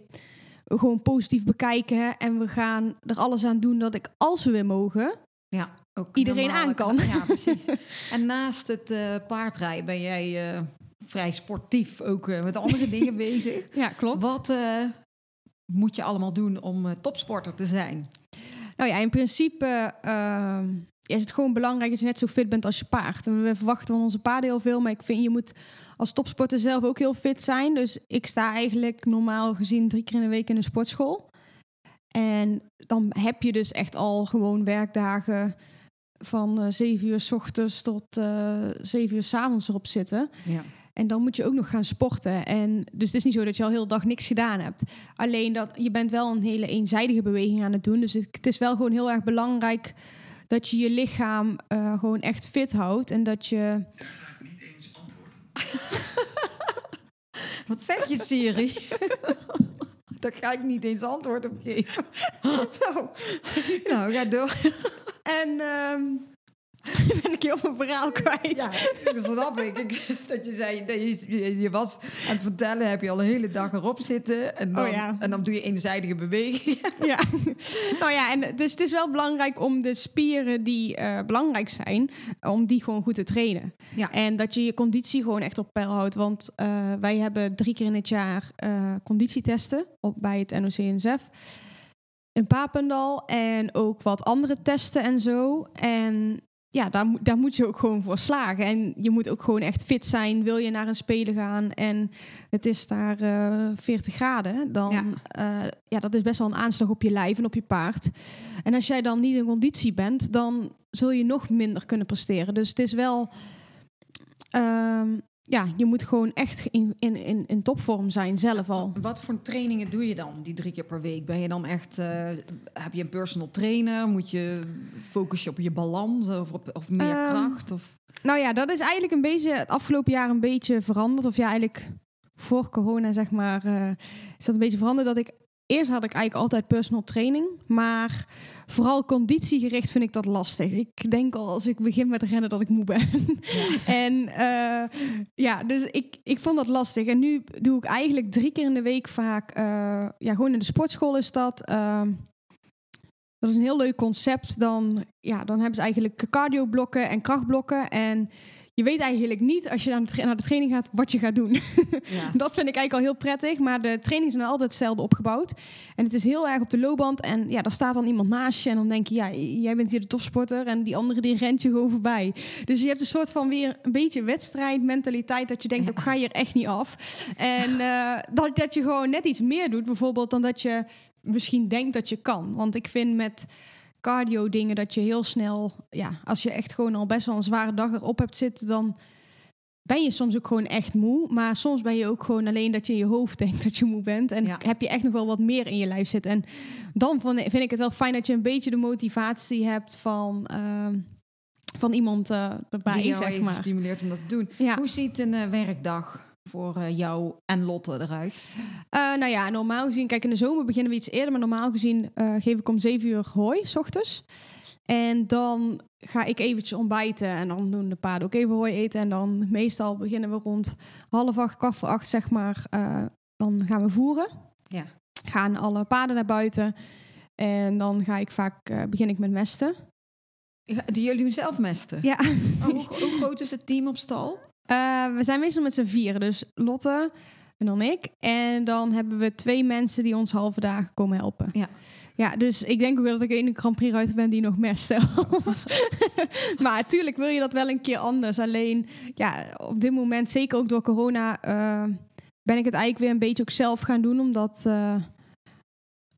gewoon positief bekijken. En we gaan er alles aan doen dat ik, als we weer mogen, ja, ook iedereen aan kan. Ja, (laughs) precies. en naast het uh, paardrijden ben jij uh, vrij sportief ook eh, met andere (laughs) dingen bezig. Ja, klopt. Wat eh, moet je allemaal doen om eh, topsporter te zijn? Nou ja, in principe ehm, is het gewoon belangrijk dat je net zo fit bent als je paard. En we verwachten van onze paarden heel veel, maar ik vind je moet als topsporter zelf ook heel fit zijn. Dus ik sta eigenlijk normaal gezien drie keer in de week in een sportschool. En dan heb je dus echt al gewoon werkdagen van eh 7 uur s ochtends tot eh 7 uur s avonds erop zitten. Ja. En dan moet je ook nog gaan sporten. En dus het is niet zo dat je al heel dag niks gedaan hebt. Alleen dat je bent wel een hele eenzijdige beweging aan het doen. Dus het, het is wel gewoon heel erg belangrijk dat je je lichaam eh, gewoon echt fit houdt. En dat je. (laughs) Wat zeg je, Siri? (laughs) Daar ga ik niet eens antwoord op geven. (laughs) Nou, Nou, ga door. en ehm, ben ik heel veel verhaal kwijt. Ja, dat snap ik. ik. Dat je zei, dat je, was aan het vertellen, heb je al een hele dag erop zitten. En dan, Oh ja. en dan doe je eenzijdige beweging. (laughs) Ja. nou ja, en dus het is wel belangrijk om de spieren die eh, belangrijk zijn, om die gewoon goed te trainen. Ja. En dat je je conditie gewoon echt op peil houdt. Want eh, wij hebben drie keer in het jaar eh, conditietesten op, bij het NOC-NSF. In Papendal en ook wat andere testen en zo. En ja, daar, moet- daar moet je ook gewoon voor slagen. En je moet ook gewoon echt fit zijn. Wil je naar een spelen gaan en het is daar eh 40 graden, dan Ja. ja. ja, dat is best wel een aanslag op je lijf en op je paard. En als jij dan niet in conditie bent, dan zul je nog minder kunnen presteren. Dus het is wel, ehm, ja, je moet gewoon echt in, in, in, in topvorm zijn zelf al. Wat voor trainingen doe je dan, die drie keer per week? Ben je dan echt, eh, heb je een personal trainer? Moet je focus je op je balans of, op, of meer Ehm, kracht? Of... Nou ja, dat is eigenlijk een beetje het afgelopen jaar een beetje veranderd. Of ja, eigenlijk voor corona, zeg maar, eh, is dat een beetje veranderd. Dat ik eerst had ik eigenlijk altijd personal training, maar vooral conditiegericht vind ik dat lastig. Ik denk al als ik begin met rennen dat ik moe ben. (laughs) en eh, ja, dus ik, ik vond dat lastig. En nu doe ik eigenlijk drie keer in de week vaak, eh, ja, gewoon in de sportschool is dat. ehm, dat is een heel leuk concept. Dan, ja, dan hebben ze eigenlijk cardioblokken en krachtblokken. En je weet eigenlijk niet als je naar de, tra- naar de training gaat wat je gaat doen. (laughs) Ja. Dat vind ik eigenlijk al heel prettig. Maar de trainingen zijn altijd hetzelfde opgebouwd. En het is heel erg op de loopband. En ja, daar staat dan iemand naast je. En dan denk je, ja, jij bent hier de topsporter. En die andere die rent je gewoon voorbij. Dus je hebt een soort van weer een beetje wedstrijdmentaliteit. Dat je denkt, ik ga hier echt niet af. En eh, dat, dat je gewoon net iets meer doet. Bijvoorbeeld dan dat je misschien denkt dat je kan. Want ik vind met cardio dingen dat je heel snel... Ja, als je echt gewoon al best wel een zware dag erop hebt zitten... dan ben je soms ook gewoon echt moe. Maar soms ben je ook gewoon alleen dat je in je hoofd (laughs) denkt dat je moe bent. En Ja. heb je echt nog wel wat meer in je lijf zitten. En dan van- vind ik het wel fijn dat je een beetje de motivatie hebt van, ehm, van iemand eh, erbij, die jou zeg maar. stimuleert om dat te doen. Ja. Hoe ziet een eh, werkdag voor eh, jou en Lotte eruit? Eh, nou ja, normaal gezien, kijk in de zomer beginnen we iets eerder, maar normaal gezien eh, geef ik om 7 uur hooi, s ochtends. En dan ga ik eventjes ontbijten en dan doen de paarden ook even hooi eten. En dan meestal beginnen we rond half acht, kwart voor acht, zeg maar. dan gaan we voeren. Ja. Gaan alle paarden naar buiten. En dan ga ik vaak, begin ik met mesten. Ja, Jullie doen zelf mesten? Ja. Oh, hoe, hoe groot is het team op stal? Eh, we zijn meestal met z'n vieren. Dus Lotte en dan ik. En dan hebben we twee mensen die ons halve dagen komen helpen. Ja. Ja, dus ik denk ook wel dat ik de ene Grand Prix ruiter ben die nog mes (laughs) zelf. maar natuurlijk wil je dat wel een keer anders. Alleen, ja, op dit moment, zeker ook door corona, eh, ben ik het eigenlijk weer een beetje ook zelf gaan doen. Omdat, eh,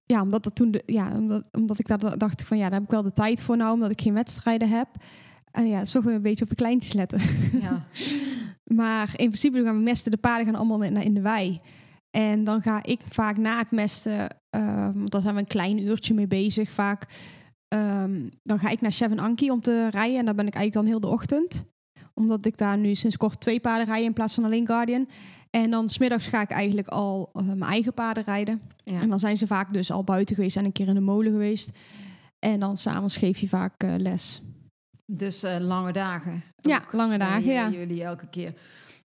ja, omdat, dat toen de, ja, omdat, omdat ik daar dacht van, ja, daar heb ik wel de tijd voor nou, omdat ik geen wedstrijden heb. En ja, toch weer een beetje op de kleintjes letten. Ja. (laughs) Maar in principe gaan we mesten. De paarden gaan allemaal in in de wei. En dan ga ik vaak na het mesten, eh, want daar zijn we een klein uurtje mee bezig vaak. ehm, dan ga ik naar Chef en Ankie om te rijden. En daar ben ik eigenlijk dan heel de ochtend. Omdat ik daar nu sinds kort twee paarden rij in plaats van alleen Guardian. En dan smiddags ga ik eigenlijk al eh, mijn eigen paarden rijden. Ja. En dan zijn ze vaak dus al buiten geweest en een keer in de molen geweest. En dan s'avonds geef je vaak eh, les. Dus eh, lange dagen. Ja, Ook lange dagen, eh, ja. Jullie elke keer.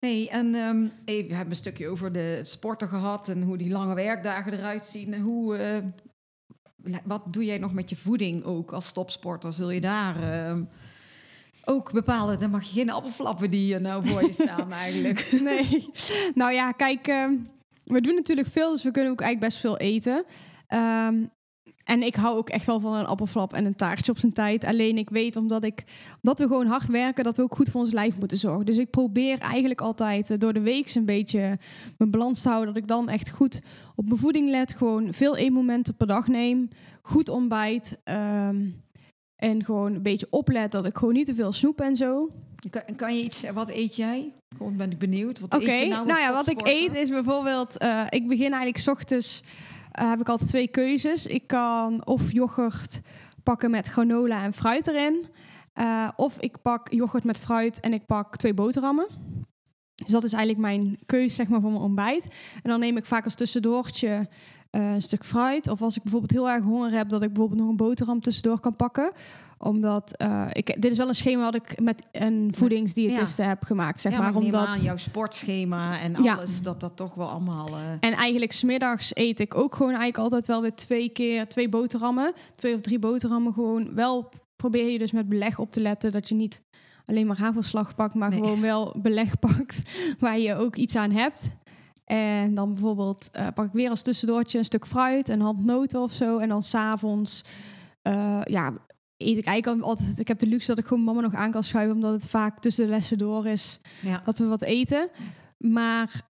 Nee, en ehm, hey, we hebben een stukje over de sporten gehad en hoe die lange werkdagen eruit zien. Hoe, eh, wat doe jij nog met je voeding ook als topsporter? Zul je daar ehm, ook bepalen, dan mag je geen appelflappen die hier nou voor je (laughs) staan eigenlijk. (laughs) Nee. Nou ja, kijk, ehm, we doen natuurlijk veel, dus we kunnen ook eigenlijk best veel eten. En ik hou ook echt wel van een appelflap en een taartje op zijn tijd. Alleen ik weet, omdat, ik, omdat we gewoon hard werken, dat we ook goed voor ons lijf moeten zorgen. Dus ik probeer eigenlijk altijd eh, door de week een beetje mijn balans te houden. Dat ik dan echt goed op mijn voeding let. Gewoon veel eetmomenten per dag neem. Goed ontbijt. ehm, en gewoon een beetje oplet dat ik gewoon niet te veel snoep en zo. Kan, kan je iets, wat eet jij? Gewoon ben ik benieuwd. Wat Oké, eet je nou, nou, als ja, wat ik eet is bijvoorbeeld... eh, ik begin eigenlijk 's ochtends... eh, heb ik altijd twee keuzes. Ik kan of yoghurt pakken met granola en fruit erin. eh, of ik pak yoghurt met fruit en ik pak twee boterhammen. Dus dat is eigenlijk mijn keuze zeg maar, voor mijn ontbijt. En dan neem ik vaak als tussendoortje eh, een stuk fruit. Of als ik bijvoorbeeld heel erg honger heb, dat ik bijvoorbeeld nog een boterham tussendoor kan pakken. Omdat eh, ik, dit is wel een schema wat ik met een voedingsdiëtiste heb gemaakt. Zeg ja, maar, maar omdat... aan, jouw sportschema en Ja. alles, dat dat toch wel allemaal... eh, En eigenlijk smiddags eet ik ook gewoon eigenlijk altijd wel weer twee keer twee boterhammen. Twee of drie boterhammen gewoon. Wel probeer je dus met beleg op te letten dat je niet alleen maar hagelslag pakt, maar Nee. gewoon wel beleg pakt (laughs) waar je ook iets aan hebt. En dan bijvoorbeeld eh, pak ik weer als tussendoortje een stuk fruit, een hand noten of zo. En dan s'avonds, eh ja, eet ik eigenlijk altijd... Ik heb de luxe dat ik gewoon mama nog aan kan schuiven, omdat het vaak tussen de lessen door is ja. dat we wat eten. Maar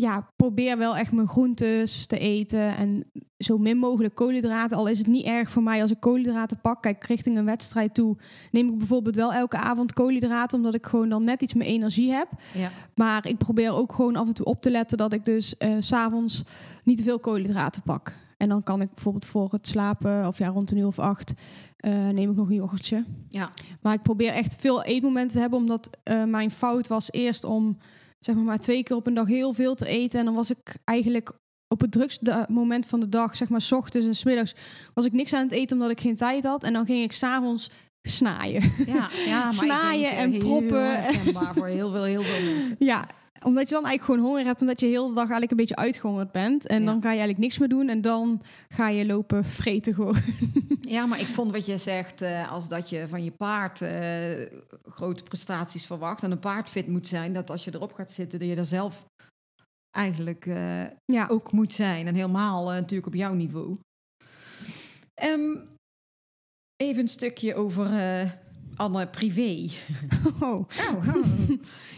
ja, probeer wel echt mijn groentes te eten en zo min mogelijk koolhydraten. Al is het niet erg voor mij als ik koolhydraten pak. Kijk, richting een wedstrijd toe neem ik bijvoorbeeld wel elke avond koolhydraten, omdat ik gewoon dan net iets meer energie heb. ja. Maar ik probeer ook gewoon af en toe op te letten dat ik dus eh, s s'avonds niet te veel koolhydraten pak. En dan kan ik bijvoorbeeld voor het slapen, of ja, rond een uur of acht, eh, neem ik nog een yoghurtje. ja. Maar ik probeer echt veel eetmomenten te hebben, omdat eh, mijn fout was eerst om zeg maar, maar twee keer op een dag heel veel te eten. En dan was ik eigenlijk op het drukste moment van de dag, zeg maar 's ochtends en 's middags, was ik niks aan het eten omdat ik geen tijd had. En dan ging ik s'avonds snaaien. Ja, ja, (laughs) maar Snaaien denk, en proppen. herkenbaar voor heel veel, heel veel (laughs) mensen. ja, omdat je dan eigenlijk gewoon honger hebt, omdat je heel de dag eigenlijk een beetje uitgehongerd bent. En Ja. dan ga je eigenlijk niks meer doen en dan ga je lopen vreten gewoon. (laughs) Ja, maar ik vond wat je zegt, eh, als dat je van je paard eh, grote prestaties verwacht en een paard fit moet zijn, dat als je erop gaat zitten, dat je daar zelf eigenlijk eh, Ja, ook moet zijn. En helemaal natuurlijk op jouw niveau. Ehm, even een stukje over Anne privé. (laughs) oh.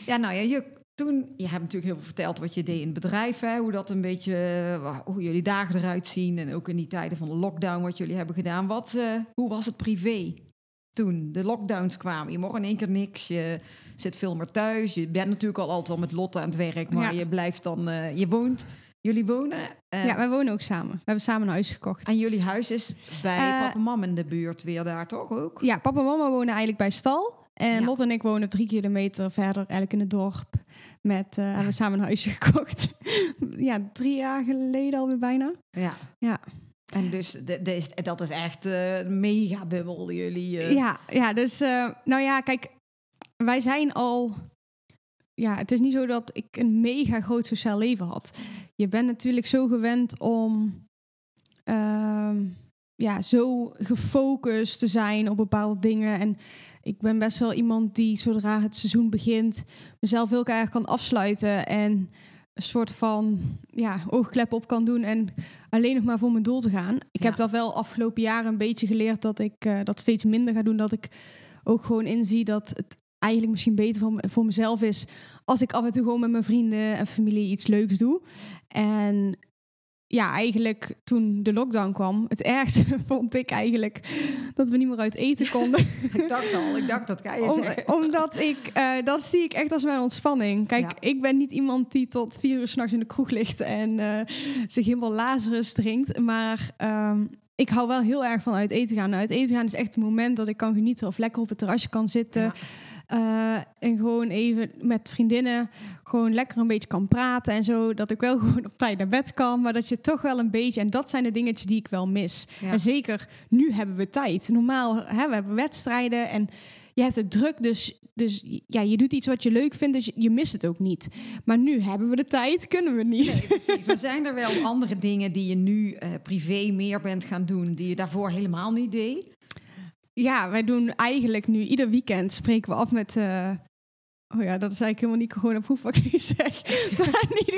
ja, nou ja, je, toen, je hebt natuurlijk heel veel verteld wat je deed in het bedrijf, hè, hoe dat een beetje, eh, hoe jullie dagen eruit zien en ook in die tijden van de lockdown wat jullie hebben gedaan. Wat, eh, hoe was het privé toen de lockdowns kwamen? Je mocht in één keer niks, je zit veel meer thuis, je bent natuurlijk al altijd al met Lotte aan het werk, maar Ja. je blijft dan, eh, je woont, jullie wonen. ja, wij wonen ook samen. We hebben samen een huis gekocht. En jullie huis is bij papa en mam in de buurt weer daar toch ook? Ja, papa en mama wonen eigenlijk bij Stal. En Ja. Lot en ik wonen drie kilometer verder, eigenlijk in het dorp. Met, eh hebben we samen een huisje (laughs) gekocht. ja, drie jaar geleden alweer bijna. Ja. Ja. En dus de, de is, dat is echt een mega bubbel jullie. eh. Ja, ja, dus nou ja, kijk, wij zijn al. Ja, het is niet zo dat ik een mega groot sociaal leven had. Je bent natuurlijk zo gewend om ehm, ja, zo gefocust te zijn op bepaalde dingen. En ik ben best wel iemand die zodra het seizoen begint, mezelf heel erg kan afsluiten en een soort van ja, oogklep op kan doen en alleen nog maar voor mijn doel te gaan. Ik Ja. heb dat wel afgelopen jaren een beetje geleerd dat ik eh, dat steeds minder ga doen. Dat ik ook gewoon inzie dat het eigenlijk misschien beter voor, voor mezelf is als ik af en toe gewoon met mijn vrienden en familie iets leuks doe. En ja, eigenlijk toen de lockdown kwam, het ergste (laughs) vond ik eigenlijk dat we niet meer uit eten konden. (laughs) Ik dacht al, ik dacht dat ga je Om- zeggen. omdat ik, eh, dat zie ik echt als mijn ontspanning. Kijk, Ja. ik ben niet iemand die tot vier uur s'nachts in de kroeg ligt en eh, zich helemaal Lazarus drinkt. Maar ehm, ik hou wel heel erg van uit eten gaan. Uit eten gaan is echt het moment dat ik kan genieten of lekker op het terrasje kan zitten. Ja. Eh, en gewoon even met vriendinnen gewoon lekker een beetje kan praten en zo. Dat ik wel (laughs) gewoon op tijd naar bed kan. Maar dat je toch wel een beetje... En dat zijn de dingetjes die ik wel mis. Ja. En zeker nu hebben we tijd. Normaal, hè, we hebben wedstrijden en je hebt het druk. Dus, dus ja, je doet iets wat je leuk vindt, dus je mist het ook niet. Maar nu hebben we de tijd, kunnen we niet. Nee, precies. Maar zijn er wel andere dingen die je nu eh, privé meer bent gaan doen, die je daarvoor helemaal niet deed? ja, wij doen eigenlijk nu ieder weekend spreken we af met. Uh, oh ja, dat is eigenlijk helemaal niet gewoon op wat ik nu zeg. (laughs) maar in ieder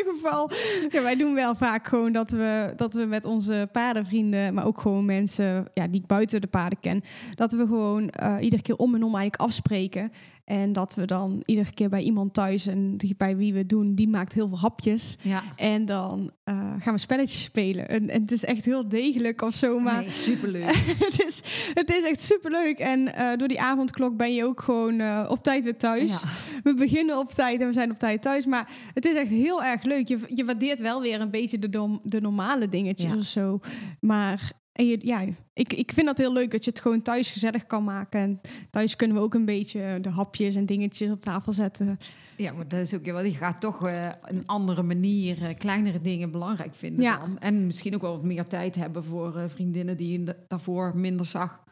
ja, wij doen wel vaak gewoon dat we, dat we met onze paardenvrienden, maar ook gewoon mensen ja, die ik buiten de paarden ken, dat we gewoon uh, iedere keer om en om eigenlijk afspreken. En dat we dan iedere keer bij iemand thuis en die, bij wie we doen, die maakt heel veel hapjes. Ja. En dan uh, gaan we spelletjes spelen. En, en, het is echt heel degelijk of zo. Maar nee, superleuk. (laughs) het, is, het is echt superleuk. En uh, door die avondklok ben je ook gewoon uh, op tijd weer thuis. Ja. We beginnen op tijd en we zijn op tijd thuis. Maar het is echt heel erg leuk. Je, je waardeert wel weer een beetje de, dom, de normale dingetjes Ja. of zo. Maar en je, ja, ik, ik vind dat heel leuk dat je het gewoon thuis gezellig kan maken. En thuis kunnen we ook een beetje de hapjes en dingetjes op tafel zetten. Ja, maar dat is ook wel. Je gaat toch eh, een andere manier eh, kleinere dingen belangrijk vinden Ja. dan. En misschien ook wel wat meer tijd hebben voor eh, vriendinnen die je da- daarvoor minder zag.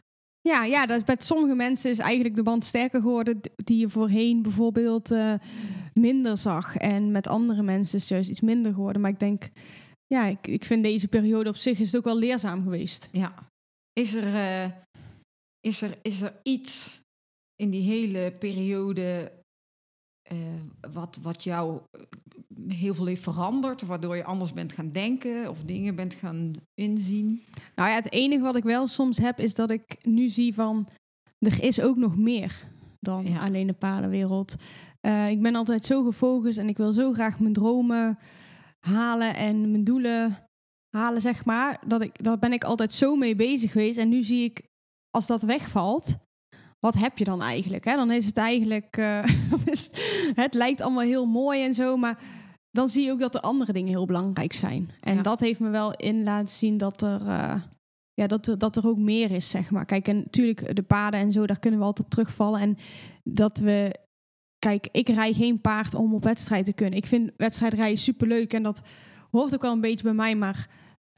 Ja, ja dat is, met sommige mensen is eigenlijk de band sterker geworden die je voorheen bijvoorbeeld minder zag. En met andere mensen is het juist iets minder geworden. Maar ik denk, ja, ik, ik vind deze periode op zich is het ook wel leerzaam geweest. Ja. Is er, eh, is er, is er iets in die hele periode eh, wat, wat jou eh, heel veel heeft veranderd? Waardoor je anders bent gaan denken of dingen bent gaan inzien? Nou ja, het enige wat ik wel soms heb is dat ik nu zie van er is ook nog meer dan Ja. alleen de paardenwereld. Eh, ik ben altijd zo gefocust en ik wil zo graag mijn dromen halen en mijn doelen halen, zeg maar. Dat ik, daar ben ik altijd zo mee bezig geweest. En nu zie ik, als dat wegvalt, wat heb je dan eigenlijk? Hè? Dan is het eigenlijk, eh, (laughs) het, lijkt allemaal heel mooi en zo, maar dan zie je ook dat de andere dingen heel belangrijk zijn. En Ja. dat heeft me wel in laten zien dat er, eh, ja, dat, er, dat er ook meer is, zeg maar. Kijk, en natuurlijk de paarden en zo, daar kunnen we altijd op terugvallen. En dat we, kijk, ik rij geen paard om op wedstrijd te kunnen. Ik vind wedstrijdrijden superleuk en dat hoort ook wel een beetje bij mij, maar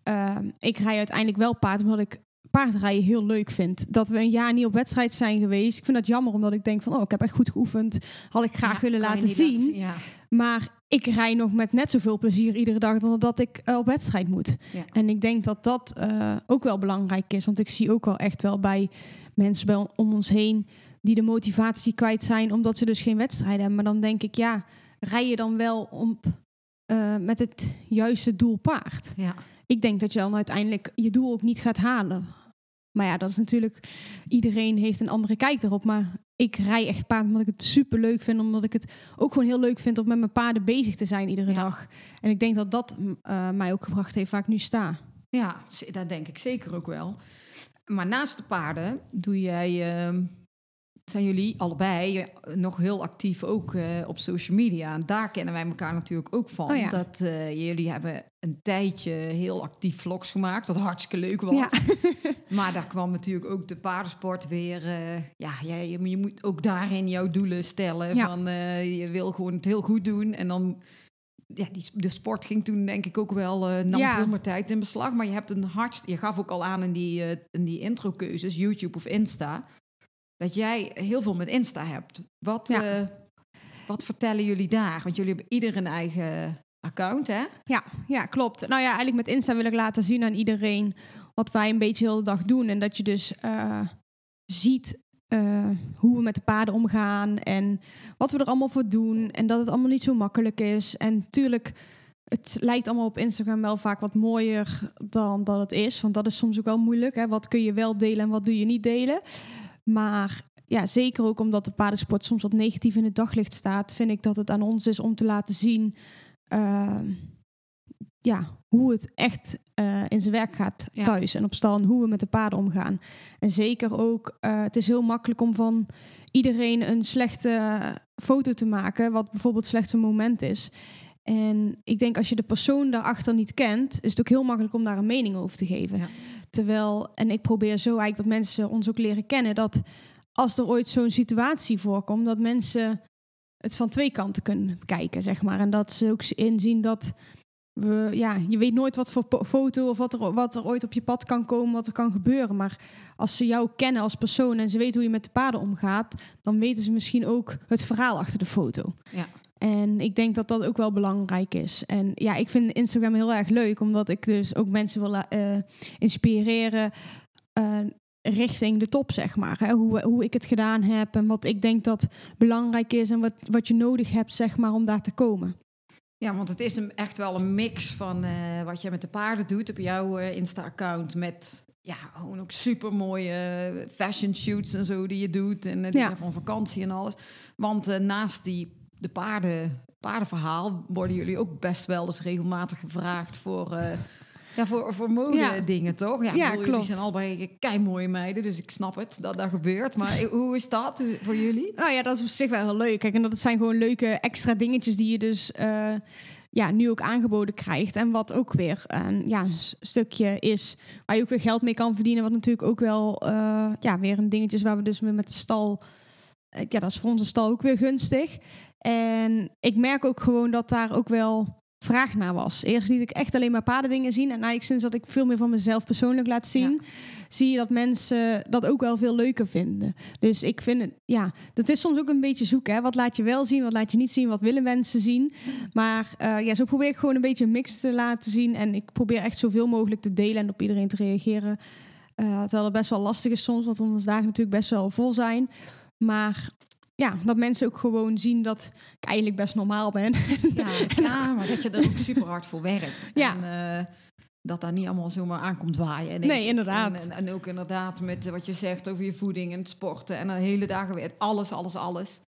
eh, ik rij uiteindelijk wel paard omdat ik paardrijden heel leuk vind. Dat we een jaar niet op wedstrijd zijn geweest. Ik vind dat jammer, omdat ik denk van, oh, ik heb echt goed geoefend. Had ik graag Ja, willen laten zien. Ja. Maar ik rij nog met net zoveel plezier iedere dag dan dat ik eh, op wedstrijd moet. Ja. En ik denk dat dat eh, ook wel belangrijk is. Want ik zie ook wel echt wel bij mensen bij om ons heen die de motivatie kwijt zijn omdat ze dus geen wedstrijden hebben. Maar dan denk ik, ja, rij je dan wel om, eh, met het juiste doel paard? Ja. Ik denk dat je dan uiteindelijk je doel ook niet gaat halen. Maar ja, dat is natuurlijk... Iedereen heeft een andere kijk erop. Maar ik rij echt paard omdat ik het super leuk vind. Omdat ik het ook gewoon heel leuk vind om met mijn paarden bezig te zijn iedere Ja. dag. En ik denk dat dat eh, mij ook gebracht heeft waar ik nu sta. Ja, dat denk ik zeker ook wel. Maar naast de paarden doe jij, ehm, zijn jullie allebei eh, nog heel actief ook eh, op social media. En daar kennen wij elkaar natuurlijk ook van. Oh ja. Dat eh, jullie hebben een tijdje heel actief vlogs gemaakt, wat hartstikke leuk was. Ja. (laughs) Maar daar kwam natuurlijk ook de paardensport weer. ja, jij, je, je moet ook daarin jouw doelen stellen. Ja. Van, je wil gewoon het heel goed doen. En dan, ja, die, de sport ging toen denk ik ook wel, nam Ja. veel meer tijd in beslag. Maar je hebt een hart, je gaf ook al aan in die, eh, in die intro-keuzes, YouTube of Insta, dat jij heel veel met Insta hebt. Wat, Ja. eh, wat vertellen jullie daar? Want jullie hebben ieder een eigen account, hè? Ja, ja, klopt. Nou ja, eigenlijk met Insta wil ik laten zien aan iedereen wat wij een beetje heel de dag doen. En dat je dus eh, ziet eh, hoe we met de paarden omgaan en wat we er allemaal voor doen. En dat het allemaal niet zo makkelijk is. En tuurlijk, het lijkt allemaal op Instagram wel vaak wat mooier dan dat het is. Want dat is soms ook wel moeilijk. Hè? Wat kun je wel delen en wat doe je niet delen? Maar ja, zeker ook omdat de paardensport soms wat negatief in het daglicht staat, vind ik dat het aan ons is om te laten zien eh, ja, hoe het echt eh, in zijn werk gaat Ja. thuis en op stal en hoe we met de paarden omgaan. En zeker ook, eh, het is heel makkelijk om van iedereen een slechte foto te maken, wat bijvoorbeeld slechts een moment is. En ik denk als je de persoon daarachter niet kent, is het ook heel makkelijk om daar een mening over te geven. Ja. Terwijl, en ik probeer zo eigenlijk dat mensen ons ook leren kennen, dat als er ooit zo'n situatie voorkomt, dat mensen het van twee kanten kunnen bekijken, zeg maar. En dat ze ook inzien dat we, ja, je weet nooit wat voor foto of wat er, wat er ooit op je pad kan komen, wat er kan gebeuren. Maar als ze jou kennen als persoon en ze weten hoe je met de paarden omgaat, dan weten ze misschien ook het verhaal achter de foto. Ja. En ik denk dat dat ook wel belangrijk is. En ja, ik vind Instagram heel erg leuk, omdat ik dus ook mensen wil eh, inspireren. eh, richting de top, zeg maar. Hè? Hoe, hoe ik het gedaan heb en wat ik denk dat belangrijk is en wat, wat je nodig hebt, zeg maar, om daar te komen. Ja, want het is een, echt wel een mix van uh, wat je met de paarden doet op jouw Insta-account. Met ja, gewoon ook super mooie fashion shoots en zo die je doet. En uh, dingen ja. van vakantie en alles. Want naast die, de paarden, paardenverhaal worden jullie ook best wel eens regelmatig gevraagd voor ja, voor, voor mode dingen, toch? Ja, ja klopt. Jullie zijn allebei kei mooie meiden, dus ik snap het dat dat gebeurt. Maar (laughs) hoe is dat voor jullie? Nou ja, dat is op zich wel heel leuk. Kijk, en dat zijn gewoon leuke extra dingetjes die je dus... Uh, ja, nu ook aangeboden krijgt. En wat ook weer een ja, stukje is waar je ook weer geld mee kan verdienen. Wat natuurlijk ook wel uh, ja, weer een dingetje is waar we dus met de stal. Uh, ja, dat is voor onze stal ook weer gunstig. En ik merk ook gewoon dat daar ook wel vraag naar was. Eerst liet ik echt alleen maar paardendingen zien. En eigenlijk sinds dat ik veel meer van mezelf persoonlijk laat zien, zie je dat mensen dat ook wel veel leuker vinden. Dus ik vind het, ja, dat is soms ook een beetje zoeken. Hè? Wat laat je wel zien, wat laat je niet zien, wat willen mensen zien. Maar uh, ja, zo probeer ik gewoon een beetje een mix te laten zien. En ik probeer echt zoveel mogelijk te delen en op iedereen te reageren. Uh, terwijl het best wel lastig is soms, want onze dagen natuurlijk best wel vol zijn. Maar ja, dat mensen ook gewoon zien dat ik eigenlijk best normaal ben. (laughs) Ja, ja maar dat je er ook super hard voor werkt. (laughs) Ja. En, uh, dat daar niet allemaal zomaar aankomt waaien. En nee, inderdaad. En, en, ook inderdaad met wat je zegt over je voeding en het sporten. En de hele dagen weer alles, alles, alles.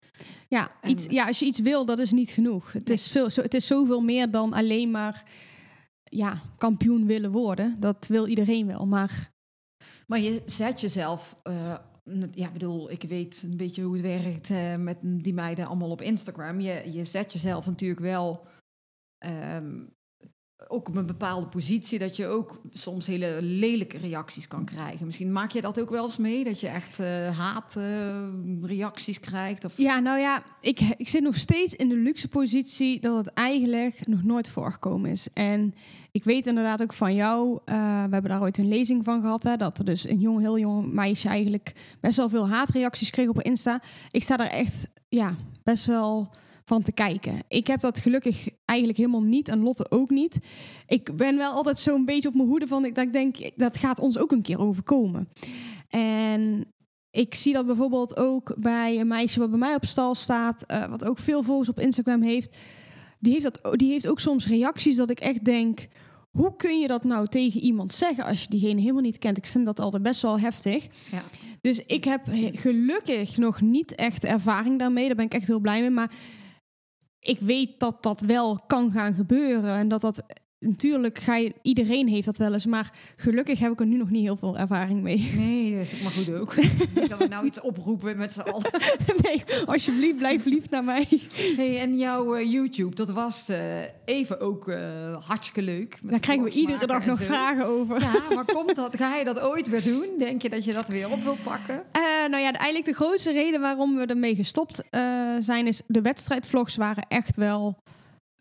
Ja, iets, ja, als je iets wil, dat is niet genoeg. Het, is, veel, zo, het is zoveel meer dan alleen maar ja, kampioen willen worden. Dat wil iedereen wel, maar... Maar je zet jezelf uh, ja, bedoel, ik weet een beetje hoe het werkt uh, met die meiden allemaal op Instagram. Je, je zet jezelf natuurlijk wel um, ook op een bepaalde positie dat je ook soms hele lelijke reacties kan krijgen. Misschien maak je dat ook wel eens mee, dat je echt uh, haatreacties uh, krijgt? Of... Ja, nou ja, ik, ik zit nog steeds in de luxe positie dat het eigenlijk nog nooit voorgekomen is. En ik weet inderdaad ook van jou, uh, we hebben daar ooit een lezing van gehad, hè, dat er dus een jong, heel jong meisje eigenlijk best wel veel haatreacties kreeg op Insta. Ik sta daar echt, ja, best wel van te kijken. Ik heb dat gelukkig eigenlijk helemaal niet en Lotte ook niet. Ik ben wel altijd zo'n beetje op mijn hoede van dat ik denk dat gaat ons ook een keer overkomen. En ik zie dat bijvoorbeeld ook bij een meisje wat bij mij op stal staat, uh, wat ook veel volgers op Instagram heeft. Die heeft, dat, die heeft ook soms reacties dat ik echt denk. Hoe kun je dat nou tegen iemand zeggen als je diegene helemaal niet kent? Ik vind dat altijd best wel heftig. Ja. Dus ik heb gelukkig nog niet echt ervaring daarmee. Daar ben ik echt heel blij mee. Maar ik weet dat dat wel kan gaan gebeuren en dat dat natuurlijk ga je, iedereen heeft dat wel eens, maar gelukkig heb ik er nu nog niet heel veel ervaring mee. (laughs) Nee, dat is maar goed ook. (laughs) Niet dat we nou iets oproepen met z'n allen. (laughs) nee, alsjeblieft, blijf lief naar mij. Hey, en jouw uh, YouTube, dat was uh, even ook uh, hartstikke leuk. Daar krijgen we iedere dag nog vragen over. Ja, maar komt dat, ga je dat ooit weer doen? Denk je dat je dat weer op wil pakken? nou ja, eigenlijk de grootste reden waarom we ermee gestopt zijn, is de wedstrijdvlogs waren echt wel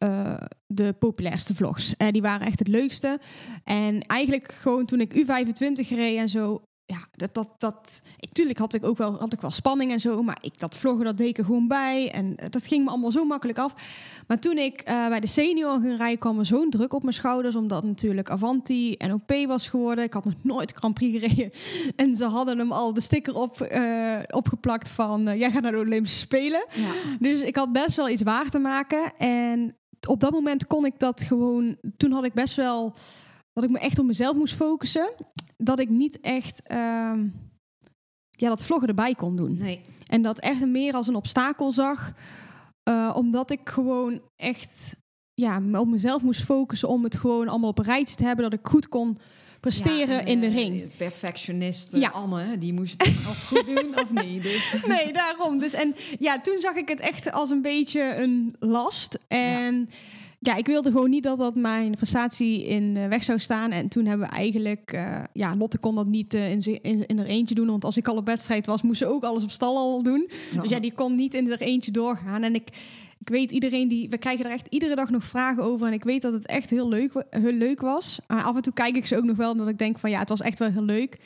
uh, de populairste vlogs. Uh, die waren echt het leukste. En eigenlijk gewoon toen ik U25 reed en zo. Ja, dat, dat, dat ik, tuurlijk had ik ook wel, had ik wel spanning en zo, maar ik dat vloggen dat deed ik er gewoon bij en dat ging me allemaal zo makkelijk af. Maar toen ik uh, bij de senior ging rijden, kwam er zo'n druk op mijn schouders, omdat natuurlijk Avanti NOP was geworden. Ik had nog nooit Grand Prix gereden (laughs) en ze hadden hem al de sticker op, opgeplakt van jij gaat naar de Olympische Spelen. Ja. Dus ik had best wel iets waar te maken en op dat moment kon ik dat gewoon. Toen had ik best wel dat ik me echt op mezelf moest focussen. Dat ik niet echt uh, ja, dat vloggen erbij kon doen. Nee. En dat echt meer als een obstakel zag. Uh, omdat ik gewoon echt ja, op mezelf moest focussen om het gewoon allemaal op een rijtje te hebben. Dat ik goed kon presteren in de eh, ring. Perfectionist ja. Anne, die moest het of goed doen of (laughs) niet. Dus. Nee, daarom. Dus en ja, toen zag ik het echt als een beetje een last. En ja, ik wilde gewoon niet dat dat mijn prestatie in de weg zou staan. En toen hebben we eigenlijk, uh, ja, Lotte kon dat niet uh, in, in, in er eentje doen. Want als ik al op wedstrijd was, moest ze ook alles op stal al doen. Dus ja, die kon niet in er eentje doorgaan. En ik ik weet iedereen die. We krijgen er echt iedere dag nog vragen over. En ik weet dat het echt heel leuk, heel leuk was. Maar af en toe kijk ik ze ook nog wel. Omdat ik denk van ja, het was echt wel heel leuk.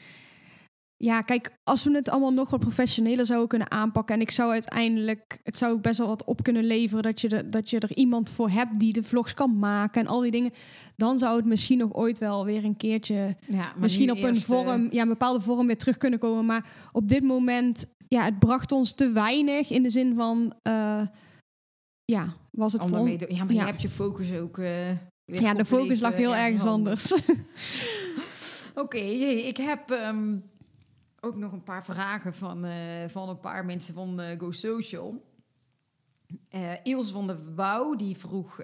ja, kijk, als we het allemaal nog wat professioneler zouden kunnen aanpakken. En ik zou uiteindelijk, het zou best wel wat op kunnen leveren. Dat je, de, dat je er iemand voor hebt die de vlogs kan maken en al die dingen. Dan zou het misschien nog ooit wel weer een keertje. Ja, misschien op een vorm, ja, een bepaalde vorm weer terug kunnen komen. Maar op dit moment, ja, het bracht ons te weinig in de zin van. Uh, ja, was het voor. Ja, maar je hebt je focus ook. Uh, ja, de focus lag heel ergens anders. (laughs) Oké, ik heb ehm, ook nog een paar vragen van, uh, van een paar mensen van uh, Go Social. Iels van de Wouw die vroeg: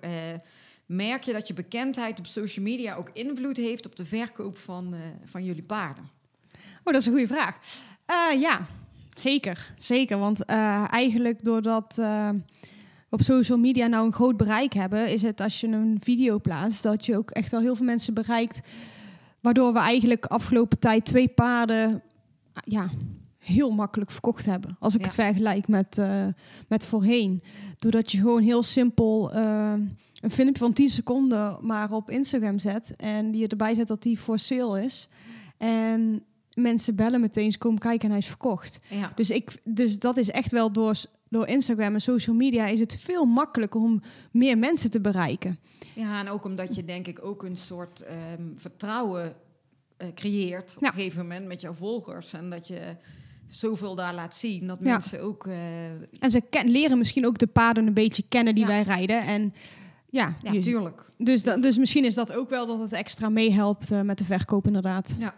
Merk je dat je bekendheid op social media ook invloed heeft op de verkoop van, van jullie paarden? Oh, dat is een goede vraag. ja, zeker. Zeker. Want eigenlijk doordat op social media nou een groot bereik hebben, is het als je een video plaatst, dat je ook echt wel heel veel mensen bereikt. Waardoor we eigenlijk afgelopen tijd twee paarden ja, heel makkelijk verkocht hebben. Als ik het vergelijk met, uh, met voorheen. Doordat je gewoon heel simpel uh, een filmpje van 10 seconden maar op Instagram zet. En die je erbij zet dat die voor sale is. En mensen bellen meteen, ze komen kijken en hij is verkocht. Ja. Dus, ik, dus dat is echt wel door, door Instagram en social media is het veel makkelijker om meer mensen te bereiken. Ja, en ook omdat je denk ik ook een soort um, vertrouwen uh, creëert op een gegeven moment met jouw volgers. En dat je zoveel daar laat zien dat mensen ook. Uh, en ze leren misschien ook de paden een beetje kennen die wij rijden. En ja, natuurlijk. Dus, dus misschien is dat ook wel dat het extra meehelpt uh, met de verkoop, inderdaad. Ja.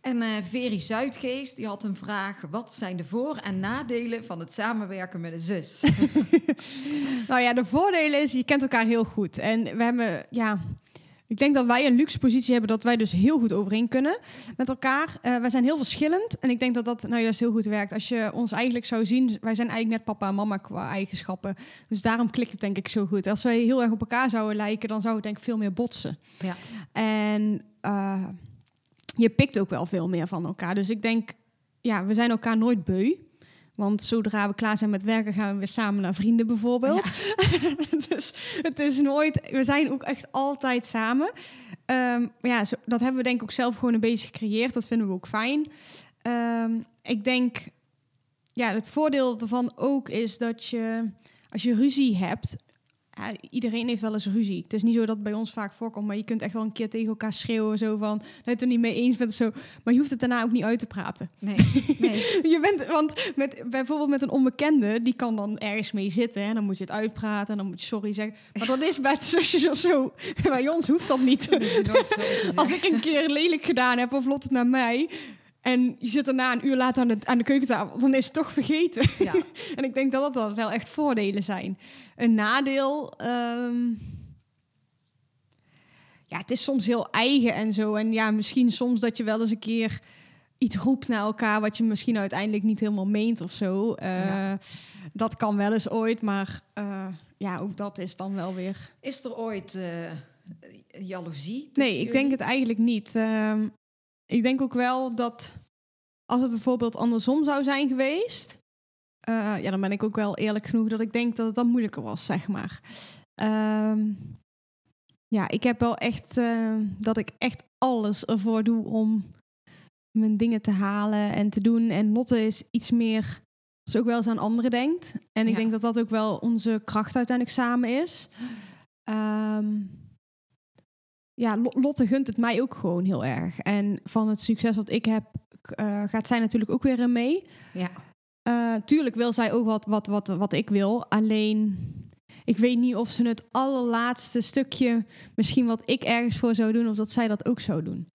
En uh, Veri Zuidgeest die had een vraag: wat zijn de voor- en nadelen van het samenwerken met een zus? (laughs) nou ja, de voordelen is je kent elkaar heel goed en we hebben ja ik denk dat wij een luxe positie hebben dat wij dus heel goed overeen kunnen met elkaar. Uh, wij zijn heel verschillend en ik denk dat dat nou juist heel goed werkt. Als je ons eigenlijk zou zien, wij zijn eigenlijk net papa en mama qua eigenschappen. Dus daarom klikt het denk ik zo goed. Als wij heel erg op elkaar zouden lijken, dan zou het denk ik veel meer botsen. Ja. En uh, je pikt ook wel veel meer van elkaar. Dus ik denk, ja, we zijn elkaar nooit beu. Want zodra we klaar zijn met werken, gaan we weer samen naar vrienden bijvoorbeeld. (laughs) dus het is nooit. We zijn ook echt altijd samen. Um, ja, zo, dat hebben we denk ik ook zelf gewoon een beetje gecreëerd. Dat vinden we ook fijn. Um, ik denk, ja, het voordeel ervan ook is dat je als je ruzie hebt, iedereen heeft wel eens ruzie. Het is niet zo dat het bij ons vaak voorkomt, maar je kunt echt wel een keer tegen elkaar schreeuwen, zo van dat je het er niet mee eens bent of zo. Maar je hoeft het daarna ook niet uit te praten. Nee. (laughs) nee. je bent, want met, bijvoorbeeld met een onbekende, die kan dan ergens mee zitten en dan moet je het uitpraten en dan moet je sorry zeggen. Maar dat is bij zusjes of zo. (laughs) Bij ons hoeft dat niet. (laughs) Als ik een keer lelijk gedaan heb of lot het naar mij, en je zit daarna een uur later aan de, aan de keukentafel, dan is het toch vergeten. Ja. (laughs) en ik denk dat dat wel echt voordelen zijn. Een nadeel. Um, ja, het is soms heel eigen en zo. En ja, misschien soms dat je wel eens een keer iets roept naar elkaar wat je misschien uiteindelijk niet helemaal meent of zo. Uh, ja. Dat kan wel eens ooit, maar uh, ja, ook dat is dan wel weer. Is er ooit uh, jaloezie? Nee, ik jullie? denk het eigenlijk niet. Um, ik denk ook wel dat als het bijvoorbeeld andersom zou zijn geweest, uh, ja, dan ben ik ook wel eerlijk genoeg dat ik denk dat het dan moeilijker was, zeg maar. Um, ja, ik heb wel echt uh, dat ik echt alles ervoor doe om mijn dingen te halen en te doen. En Lotte is iets meer, als ook wel eens aan anderen denkt. En ik ja. denk dat dat ook wel onze kracht uiteindelijk samen is. Um, ja, Lotte gunt het mij ook gewoon heel erg. En van het succes wat ik heb, uh, gaat zij natuurlijk ook weer in mee. Ja. Uh, tuurlijk wil zij ook wat, wat, wat, wat ik wil. Alleen, ik weet niet of ze het allerlaatste stukje, misschien wat ik ergens voor zou doen, of dat zij dat ook zou doen.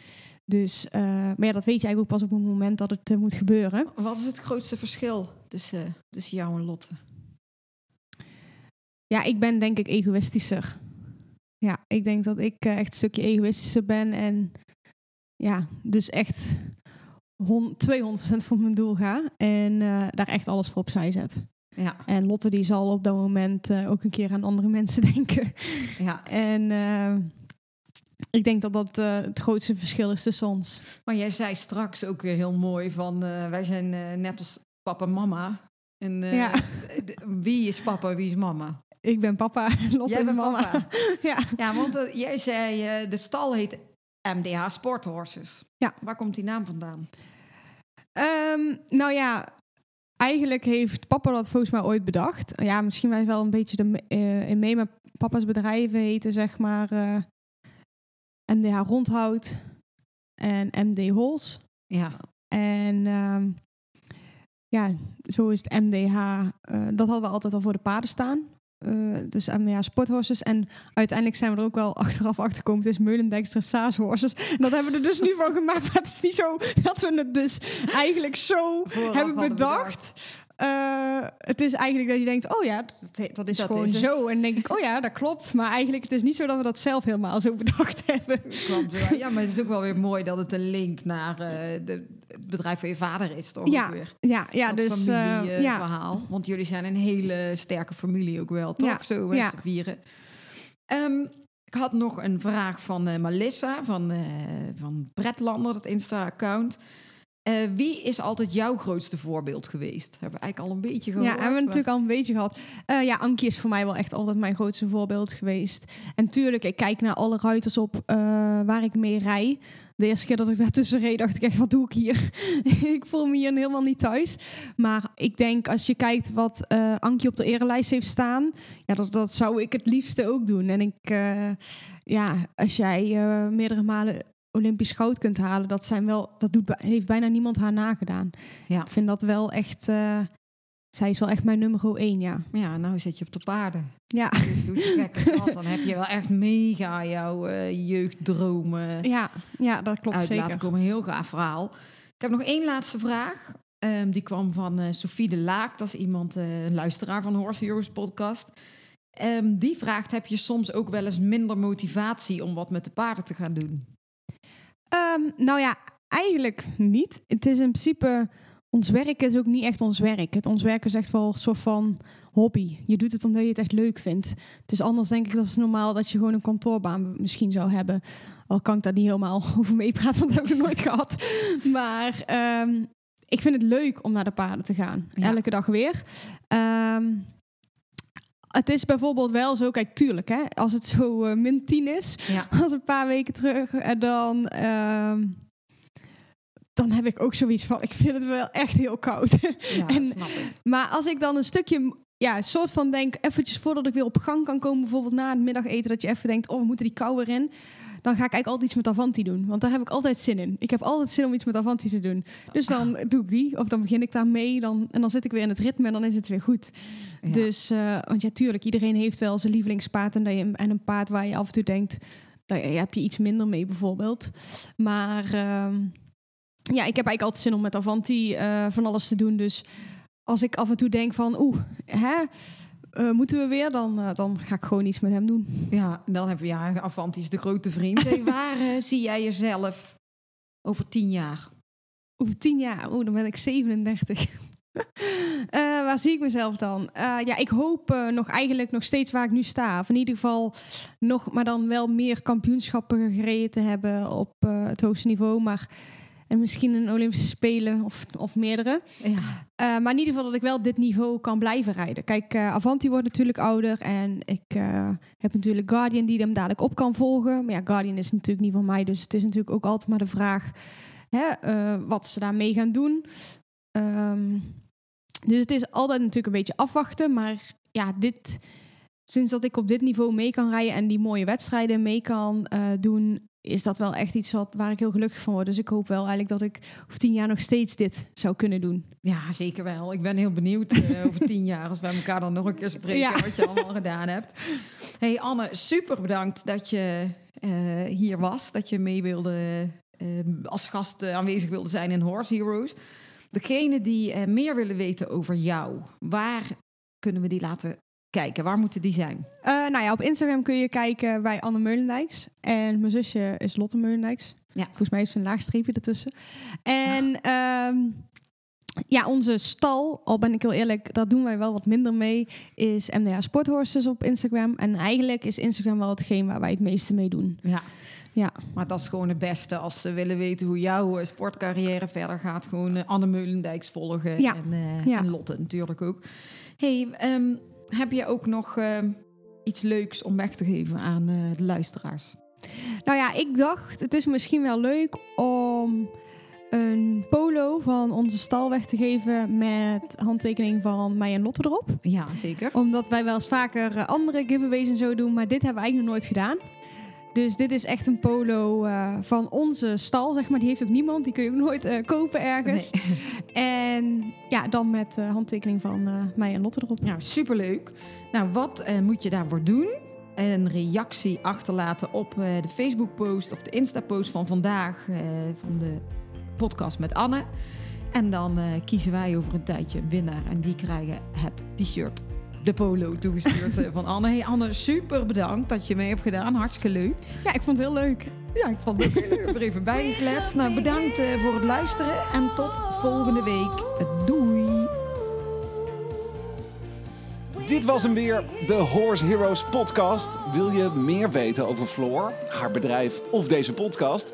Dus, uh, maar ja, dat weet je eigenlijk ook pas op het moment dat het moet gebeuren. Wat is het grootste verschil tussen, tussen jou en Lotte? Ja, ik ben denk ik egoïstischer. Ja, ik denk dat ik uh, echt een stukje egoïstischer ben en ja, dus echt 200% voor mijn doel ga en uh, daar echt alles voor opzij zet. Ja. En Lotte die zal op dat moment uh, ook een keer aan andere mensen (laughs) denken. Ja. En ik denk dat dat het grootste verschil is tussen ons. Maar jij zei straks ook weer heel mooi van wij zijn net als papa en mama. En ja. wie is papa wie is mama? Ik ben papa, (laughs) Lotte jij bent mama. Papa. (laughs) ja. ja, want uh, jij zei uh, de stal heet MDH Sporthorses. Ja. Waar komt die naam vandaan? Ehm, nou ja, eigenlijk heeft papa dat volgens mij ooit bedacht. Ja, misschien wij wel een beetje de, eh, in mee, maar papa's bedrijven heten zeg maar MDH Rondhout en MD Hols. Ja. En ehm, ja, zo is het MDH. dat hadden we altijd al voor de paden staan. Eh, dus MDH Sporthorses. En uiteindelijk zijn we er ook wel achteraf achter gekomen. Het is Meulendijks Dressage Horses. En dat hebben we er dus nu van gemaakt. Maar het is niet zo dat we het dus eigenlijk zo Vooraf hebben bedacht. Eh, het is eigenlijk dat je denkt, oh ja, dat, dat is Dat gewoon is zo. En dan denk ik, oh ja, dat klopt. Maar eigenlijk, het is niet zo dat we dat zelf helemaal zo bedacht (laughs) hebben. Zo. Ja, maar het is ook wel weer mooi dat het een link naar eh, de, het bedrijf van je vader is, toch? Ja, weer. Ja, ja Dat dus eh, ja. familieverhaal. Want jullie zijn een hele sterke familie ook wel, toch? Ja, Zo met ja. z'n vieren. Ehm, ik had nog een vraag van eh, Melissa van, eh van Bretlander, dat Insta-account. Eh, wie is altijd jouw grootste voorbeeld geweest? Hebben we eigenlijk al een beetje gehoord. Ja, hebben we maar- natuurlijk al een beetje gehad. Eh, ja, Ankie is voor mij wel echt altijd mijn grootste voorbeeld geweest. En tuurlijk, ik kijk naar alle ruiters op eh, waar ik mee rij. De eerste keer dat ik daartussen reed, dacht ik echt, wat doe ik hier? (laughs) ik voel me hier helemaal niet thuis. Maar ik denk, als je kijkt wat Ankie op de erelijst heeft staan... Ja, dat, dat zou ik het liefste ook doen. En ik, ja, als jij meerdere malen Olympisch goud kunt halen... dat, zijn wel, dat doet, heeft bijna niemand haar nagedaan. Ja. Ik vind dat wel echt... eh, zij is wel echt mijn nummer één, ja. Ja, nou zit je op de paarden. Ja, Dus dan heb je wel echt mega jouw eh, jeugddromen ja, ja dat klopt uit laten zeker. komen. Heel gaaf verhaal. Ik heb nog één laatste vraag. Ehm, die kwam van eh Sophie de Laak. Dat is iemand, een luisteraar van de Horse Heroes podcast. Ehm, die vraagt, heb je soms ook wel eens minder motivatie om wat met de paarden te gaan doen? Ehm, nou ja, eigenlijk niet. Het is in principe... Ons werk is ook niet echt ons werk. Het, ons werk is echt wel een soort van hobby. Je doet het omdat je het echt leuk vindt. Het is anders, denk ik, dat is normaal dat je gewoon een kantoorbaan misschien zou hebben. Al kan ik daar niet helemaal (laughs) over meepraten, want dat heb ik nooit (laughs) gehad. Maar ehm, ik vind het leuk om naar de paarden te gaan. Ja. Elke dag weer. Ehm, het is bijvoorbeeld wel zo, kijk, tuurlijk, hè, als het zo eh, min 10 is, Ja. (laughs) als een paar weken terug. En dan, ehm, dan heb ik ook zoiets van, ik vind het wel echt heel koud. Ja, (laughs) En- snap ik. maar als ik dan een stukje, ja, soort van denk, eventjes voordat ik weer op gang kan komen, bijvoorbeeld na het middageten, dat je even denkt, oh, we moeten die kou weer in. Dan ga ik eigenlijk altijd iets met Avanti doen. Want daar heb ik altijd zin in. Ik heb altijd zin om iets met Avanti te doen. Dus dan doe ik die. Of dan begin ik daarmee. Dan, en dan zit ik weer in het ritme en dan is het weer goed. Ja. Dus, eh, want ja, tuurlijk, iedereen heeft wel zijn lievelingspaard. En, dat je, en een paard waar je af en toe denkt, daar heb je iets minder mee bijvoorbeeld. Maar ehm, ja, ik heb eigenlijk altijd zin om met Avanti eh, van alles te doen. Dus als ik af en toe denk van, oeh, hè, eh, moeten we weer? Dan, eh, dan ga ik gewoon iets met hem doen. Ja, dan heb je ja, Avanti is de grote vriend. Hey, waar eh, zie jij jezelf over tien jaar? Over tien jaar, oeh, dan ben ik 37. (laughs) Eh, waar zie ik mezelf dan? Ja, ik hoop nog eigenlijk nog steeds waar ik nu sta. Of in ieder geval nog, maar dan wel meer kampioenschappen gereden te hebben op het hoogste niveau. Maar en misschien een Olympische Spelen of, of meerdere. Ja, Eh, maar in ieder geval dat ik wel dit niveau kan blijven rijden. Kijk, eh, Avanti wordt natuurlijk ouder. En ik eh, heb natuurlijk Guardian die hem dadelijk op kan volgen. Maar ja, Guardian is natuurlijk niet van mij. Dus het is natuurlijk ook altijd maar de vraag hè, wat ze daarmee gaan doen. Ehm, dus het is altijd natuurlijk een beetje afwachten. Maar ja, dit, sinds dat ik op dit niveau mee kan rijden en die mooie wedstrijden mee kan doen, is dat wel echt iets wat, waar ik heel gelukkig van word. Dus ik hoop wel eigenlijk dat ik over tien jaar nog steeds dit zou kunnen doen. ja, zeker wel. Ik ben heel benieuwd eh, (laughs) over tien jaar als wij elkaar dan nog een keer spreken Ja. wat je allemaal gedaan hebt. Hey Anne, super bedankt dat je eh, hier was. Dat je mee wilde, eh, als gast aanwezig wilde zijn in Horse Heroes. Degene die meer willen weten over jou, waar kunnen we die laten kijken? Waar moeten die zijn? Eh, nou ja, op Instagram kun je kijken bij Anne Meulendijks. En mijn zusje is Lotte Meulendijks. Ja. Volgens mij is er een laag streepje ertussen. En ehm, ja, onze stal, al ben ik heel eerlijk, daar doen wij wel wat minder mee, is MDH Sporthorses op Instagram. En eigenlijk is Instagram wel hetgeen waar wij het meeste mee doen. Ja. Ja. Maar dat is gewoon het beste als ze willen weten hoe jouw eh, sportcarrière verder gaat. Gewoon eh, Anne Meulendijks volgen. Ja. En, Ja. en Lotte natuurlijk ook. Hey, ehm, heb je ook nog ehm, iets leuks om weg te geven aan eh, de luisteraars? Nou ja, ik dacht, het is misschien wel leuk om een polo van onze stal weg te geven met handtekening van mij en Lotte erop. Ja, zeker. Omdat wij wel eens vaker eh, andere giveaways en zo doen, maar dit hebben we eigenlijk nog nooit gedaan. Dus dit is echt een polo uh, van onze stal, zeg maar. Die heeft ook niemand, die kun je ook nooit uh, kopen ergens. Nee. (laughs) En ja, dan met uh, handtekening van mij en Lotte erop. Ja, superleuk. Nou, wat moet je daarvoor doen? Een reactie achterlaten op de Facebook-post of de Insta-post van vandaag van de podcast met Anne. En dan kiezen wij over een tijdje een winnaar en die krijgen het t-shirt de polo toegestuurd eh, van Anne. Hey Anne, super bedankt dat je mee hebt gedaan. Hartstikke leuk. Ja, ik vond het heel leuk. Ja, ik vond het ook heel leuk. Er even bijgekletst. Nou, bedankt eh, voor het luisteren en tot volgende week. Doei! Dit was hem weer, de Horse Heroes podcast. Wil je meer weten over Floor, haar bedrijf of deze podcast?